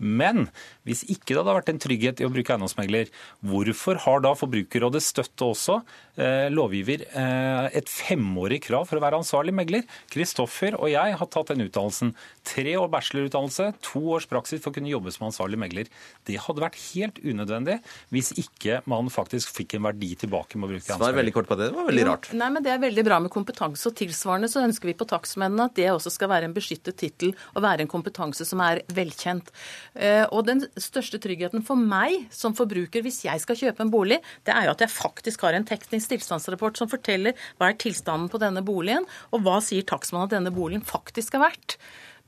Men hvis ikke det hadde vært en trygghet i å bruke eiendomsmegler, hvorfor har da Forbrukerrådet støtte også eh, lovgiver eh, et femårig krav for å være ansvarlig megler? Kristoffer og jeg har tatt den utdannelsen. Tre år bachelorutdannelse, to års praksis for å kunne jobbe som ansvarlig megler. Det hadde vært helt unødvendig hvis ikke man faktisk fikk en verdi tilbake med å bruke Svar veldig kort på det. Det var veldig rart. Nei, men Det er veldig bra med kompetanse. og Tilsvarende så ønsker vi på takstmennene at det også skal være en beskyttet tittel og være en kompetanse som er velkjent. Eh, og den største tryggheten for meg som forbruker hvis jeg skal kjøpe en bolig, det er jo at jeg faktisk har en teknisk tilstandsrapport som forteller hva er tilstanden på denne boligen, og hva sier takstmannen at denne boligen faktisk er verdt.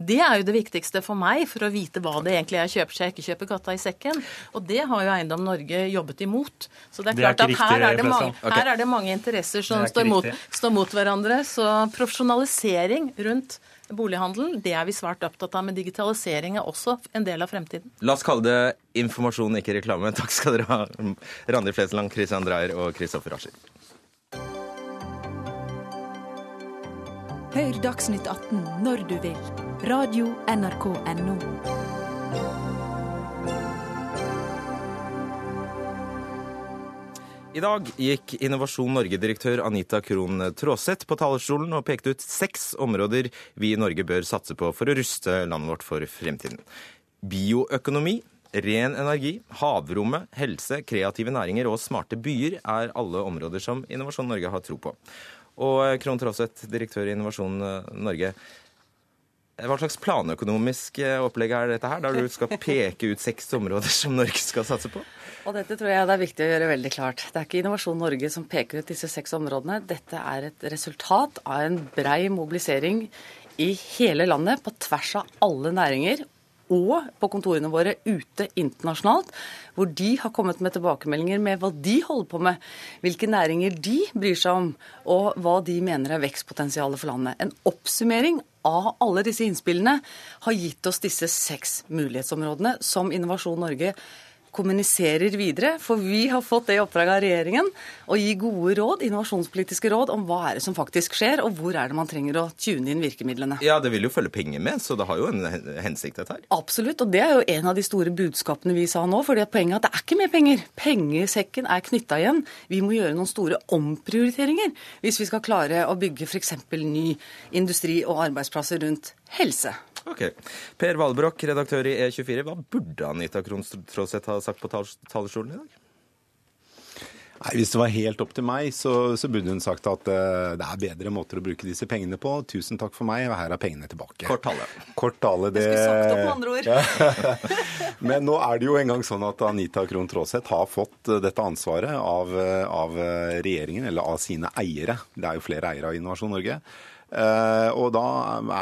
Det er jo det viktigste for meg for å vite hva det egentlig er jeg kjøper så jeg ikke kjøper katta i sekken. Og det har jo Eiendom Norge jobbet imot. Så det er klart det er at her, er det mange, her er det mange interesser som står mot, står mot hverandre. Så profesjonalisering rundt bolighandel, det er vi svært opptatt av. Men digitalisering er også en del av fremtiden. La oss kalle det informasjon, ikke reklame. Takk skal dere ha, Randi Flesland, Christian Dreyer og Kristoffer Ascher. Hør Dagsnytt 18 når du vil. Radio NRK Radio.nrk.no. I dag gikk Innovasjon Norge-direktør Anita Krohn Traaseth på talerstolen og pekte ut seks områder vi i Norge bør satse på for å ruste landet vårt for fremtiden. Bioøkonomi, ren energi, havrommet, helse, kreative næringer og smarte byer er alle områder som Innovasjon Norge har tro på. Og Krohn Traaseth, direktør i Innovasjon Norge. Hva slags planøkonomisk opplegg er dette her, der du skal peke ut seks områder som Norge skal satse på? Og dette tror jeg det er viktig å gjøre veldig klart. Det er ikke Innovasjon Norge som peker ut disse seks områdene. Dette er et resultat av en brei mobilisering i hele landet på tvers av alle næringer og på kontorene våre ute internasjonalt, hvor de har kommet med tilbakemeldinger med hva de holder på med, hvilke næringer de bryr seg om, og hva de mener er vekstpotensialet for landet. En oppsummering av alle disse innspillene har gitt oss disse seks mulighetsområdene som Innovasjon Norge kommuniserer videre. For vi har fått det i oppdrag av regjeringen å gi gode råd, innovasjonspolitiske råd om hva er det som faktisk skjer, og hvor er det man trenger å tune inn virkemidlene. Ja, det vil jo følge penger med, så det har jo en hensikt, dette her. Absolutt, og det er jo en av de store budskapene vi sa nå. fordi poenget er at det er ikke mer penger. Pengesekken er knytta igjen. Vi må gjøre noen store omprioriteringer hvis vi skal klare å bygge f.eks. ny industri og arbeidsplasser rundt helse. Ok. Per Valbrokk, redaktør i E24. Hva burde Anita Krohn Traaseth ha sagt på talerstolen i dag? Nei, Hvis det var helt opp til meg, så, så burde hun sagt at uh, det er bedre måter å bruke disse pengene på. Tusen takk for meg, og her er pengene tilbake. Kort tale. Kort tale, det... Jeg skulle sagt opp med andre ord. <laughs> Men nå er det jo engang sånn at Anita Krohn Traaseth har fått eh, dette ansvaret av, eh, av regjeringen, eller av sine eiere. Det er jo flere eiere av Innovasjon Norge. Eh, og da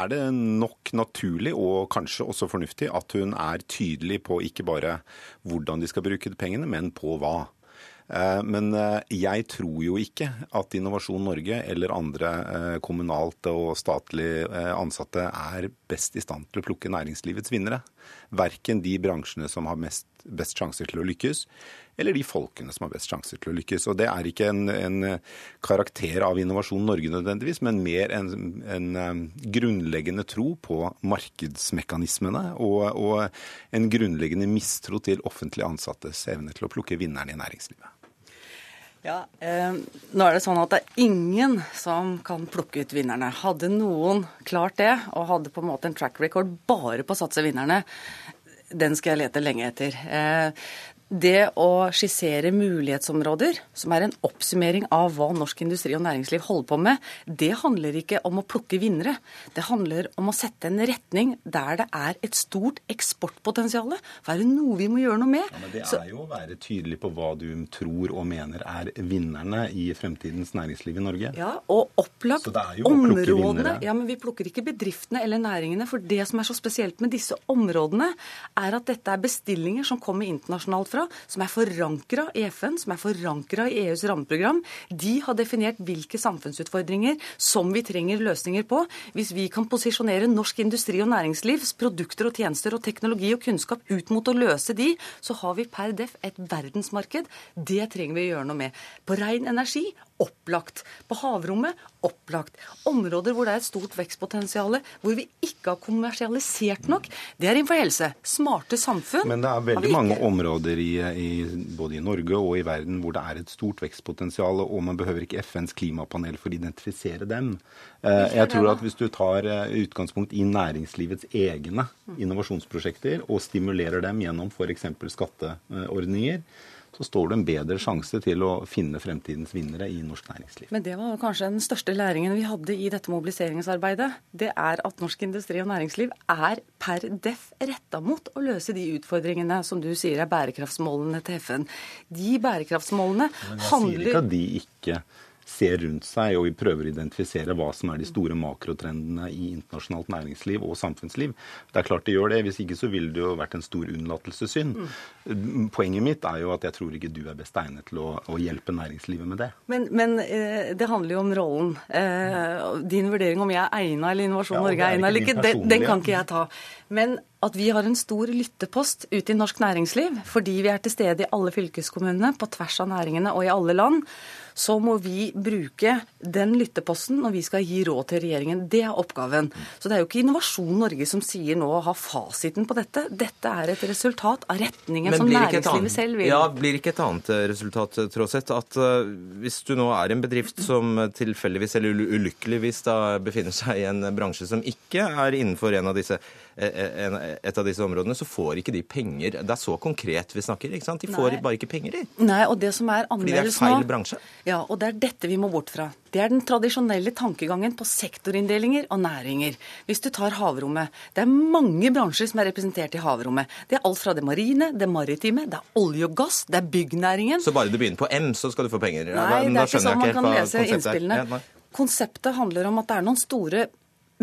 er det nok naturlig, og kanskje også fornuftig, at hun er tydelig på ikke bare hvordan de skal bruke pengene, men på hva. Eh, men eh, jeg tror jo ikke at Innovasjon Norge eller andre kommunalt og statlig ansatte er best i stand til å plukke næringslivets vinnere. Verken de bransjene som har mest, best sjanser til å lykkes, eller de folkene som har best sjanser til å lykkes. Og Det er ikke en, en karakter av Innovasjon Norge nødvendigvis, men mer en, en um, grunnleggende tro på markedsmekanismene og, og, en grunnleggende mistro til offentlig ansattes evne til å plukke vinnerne i næringslivet. Ja, eh, nå er det sånn at det er ingen som kan plukke ut vinnerne. Hadde noen klart det, og hadde på en måte en track record bare på å satse vinnerne, den skal jeg lete lenge etter. Eh, det å skissere mulighetsområder, som er en oppsummering av hva norsk industri og næringsliv holder på med, det handler ikke om å plukke vinnere. Det handler om å sette en retning der det er et stort eksportpotensial. Er det noe vi må gjøre noe med? Ja, men det er jo å være tydelig på hva du tror og mener er vinnerne i fremtidens næringsliv i Norge. Ja, og opplagt områdene. Ja, men vi plukker ikke bedriftene eller næringene. For det som er så spesielt med disse områdene, er at dette er bestillinger som kommer internasjonalt fra fra, som er forankra i FN, som er forankra i EUs rammeprogram. De har definert hvilke samfunnsutfordringer som vi trenger løsninger på. Hvis vi kan posisjonere norsk industri og næringslivs produkter og tjenester og teknologi og kunnskap ut mot å løse de, så har vi per def et verdensmarked. Det trenger vi å gjøre noe med. På ren energi opplagt. På havrommet opplagt. Områder hvor det er et stort vekstpotensial, hvor vi ikke har kommersialisert nok, det er innenfor helse. Smarte samfunn. Men det er veldig mange områder i, i, både i Norge og i verden hvor det er et stort vekstpotensial, og man behøver ikke FNs klimapanel for å identifisere dem. Eh, jeg tror at Hvis du tar eh, utgangspunkt i næringslivets egne innovasjonsprosjekter og stimulerer dem gjennom f.eks. skatteordninger, så står du en bedre sjanse til å finne fremtidens vinnere i norsk næringsliv. Men det var kanskje den største læringen vi hadde i dette mobiliseringsarbeidet. Det er at norsk industri og næringsliv er per def retta mot å løse de utfordringene som du sier er bærekraftsmålene til FN. De bærekraftsmålene handler Men jeg sier ikke at de ikke ser rundt seg og prøver å identifisere hva som er de store makrotrendene i internasjonalt næringsliv og samfunnsliv. Det er klart de gjør det. Hvis ikke så ville det jo vært en stor unnlatelsessynd. Mm. Poenget mitt er jo at jeg tror ikke du er best egnet til å, å hjelpe næringslivet med det. Men, men eh, det handler jo om rollen. Eh, din vurdering om jeg er egna eller Innovasjon ja, Norge er egna eller ikke, den, den kan ikke jeg ta. Men at vi har en stor lyttepost ute i norsk næringsliv, fordi vi er til stede i alle fylkeskommunene, på tvers av næringene og i alle land, så må vi bruke den lytteposten når vi skal gi råd til regjeringen. Det er oppgaven. Så det er jo ikke Innovasjon Norge som sier nå å ha fasiten på dette. Dette er et resultat av retningen som næringslivet annet, selv vil. Ja, Blir ikke et annet eh, resultat, Tråseth, at uh, hvis du nå er en bedrift som tilfeldigvis eller ulykkeligvis da befinner seg i en bransje som ikke er innenfor en av disse et av disse områdene, så får ikke de penger. Det er så konkret vi snakker. ikke sant? De får Nei. bare ikke penger, de. Nei, og det som er annerledes nå Fordi det er feil bransje. Ja, og det er dette vi må bort fra. Det er den tradisjonelle tankegangen på sektorinndelinger og næringer. Hvis du tar havrommet. Det er mange bransjer som er representert i havrommet. Det er alt fra det marine, det maritime, det er olje og gass, det er byggnæringen. Så bare du begynner på M, så skal du få penger? Nei, det er ikke sånn man kan lese innspillene. Konseptet handler om at det er noen store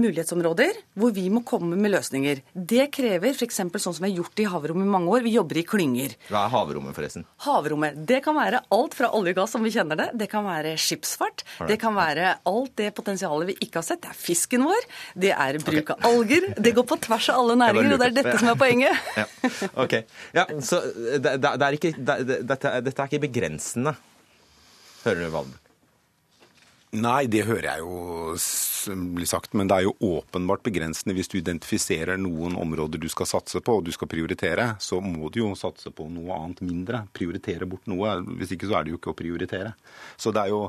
mulighetsområder hvor vi må komme med løsninger. Det krever f.eks. sånn som vi har gjort i havrommet i mange år. Vi jobber i klynger. Hva er havrommet, forresten? Havrommet. Det kan være alt fra olje og gass som vi kjenner det. Det kan være skipsfart. Det kan være alt det potensialet vi ikke har sett. Det er fisken vår. Det er bruk av alger. Det går på tvers av alle næringer, og det er dette som er poenget. <laughs> ja. Ok. Ja, så det, det er ikke, det, dette, dette er ikke begrensende, hører du, Valden? Nei, det hører jeg jo bli sagt. Men det er jo åpenbart begrensende hvis du identifiserer noen områder du skal satse på, og du skal prioritere. Så må du jo satse på noe annet mindre. Prioritere bort noe. Hvis ikke så er det jo ikke å prioritere. Så det er jo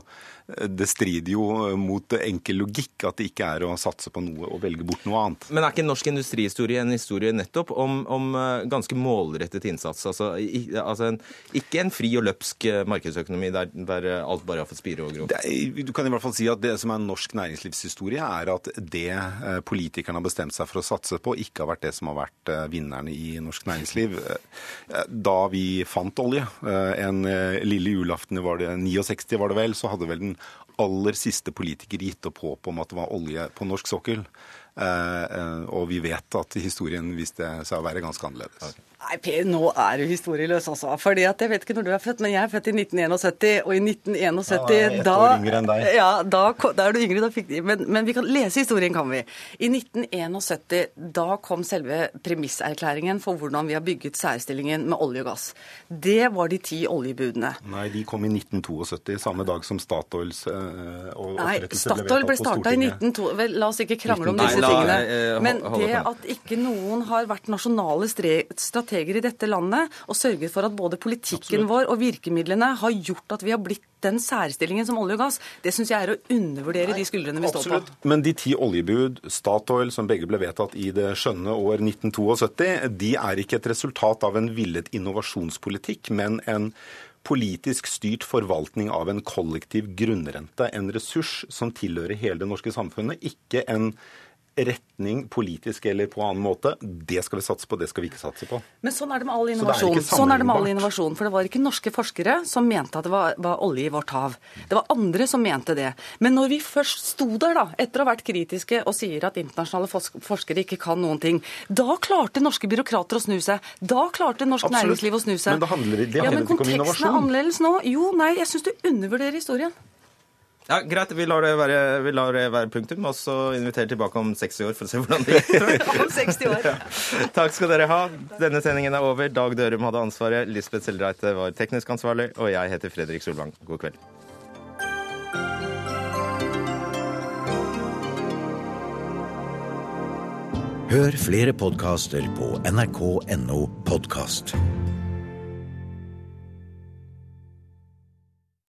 det strider jo mot enkel logikk at det ikke er å satse på noe og velge bort noe annet. Men er ikke norsk industrihistorie en historie nettopp om, om eh, ganske målrettet innsats? Altså, i, altså en, ikke en fri og løpsk eh, markedsøkonomi der, der, alt bare har fått spire og gro? Du kan i hvert fall si at det som er norsk næringslivshistorie, er at det eh, politikerne har bestemt seg for å satse på, ikke har vært det som har vært vinnerne i norsk næringsliv. Da vi fant olje, en lille julaften var det 69 var det vel, så hadde vel den aller siste politiker gitt opp håp om at det var olje på norsk sokkel. Eh, eh, og vi vet at historien viste seg å være ganske annerledes. Okay. Nei, Per, nå er du historieløs, altså. Fordi at Jeg vet ikke når du er født, men jeg er født i 1971. Og i 1971 ja, da, år yngre enn deg. Ja, da, da er du yngre, da fikk men, men, vi kan lese historien, kan vi. I 1971 da kom selve premisserklæringen for hvordan vi har bygget særstillingen med olje og gass. Det var de ti oljebudene. Nei, de kom i 1972, samme dag som Statoils øh, Nei, Statoil ble starta i 1902. Vel, la oss ikke krangle om disse tingene. Men det at ikke noen har vært nasjonale strateger i dette landet og sørget for at både politikken Absolutt. vår og virkemidlene har gjort at vi har blitt den særstillingen som olje og gass, det syns jeg er å undervurdere Nei, de skuldrene vi står på. Men de ti oljebud, Statoil, som begge ble vedtatt i det skjønne år 1972, de er ikke et resultat av en villet innovasjonspolitikk, men en politisk styrt forvaltning av en kollektiv grunnrente. En ressurs som tilhører hele det norske samfunnet, ikke en retning, politisk eller på annen måte. Det skal vi satse på, det skal vi ikke satse på. Men sånn er det med all Så er innovasjon. ikke sånn er det med all innovasjon. For det var ikke norske forskere som mente at det var, var olje i vårt hav. Det var andre som mente det. Men når vi først sto der, da, etter å ha vært kritiske og sier at internasjonale forskere ikke kan noen ting, da klarte norske byråkrater å snu seg. Da klarte norsk Absolutt. næringsliv å snu seg. Men det handler- det ja, men ikke om konteksten er annerledes nå. Jo, nei, jeg syns du undervurderer historien. Ja, Greit, vi lar det være, vi lar det være punktum, og så inviterer tilbake om 60 år for å se hvordan det gikk. <laughs> Om 60 år. Takk skal dere ha. Denne sendingen er over. Dag Dørum hadde ansvaret, Lisbeth Seldreite var teknisk ansvarlig, og jeg heter Fredrik Solvang. God kveld. Hør flere podkaster på nrk.no podkast.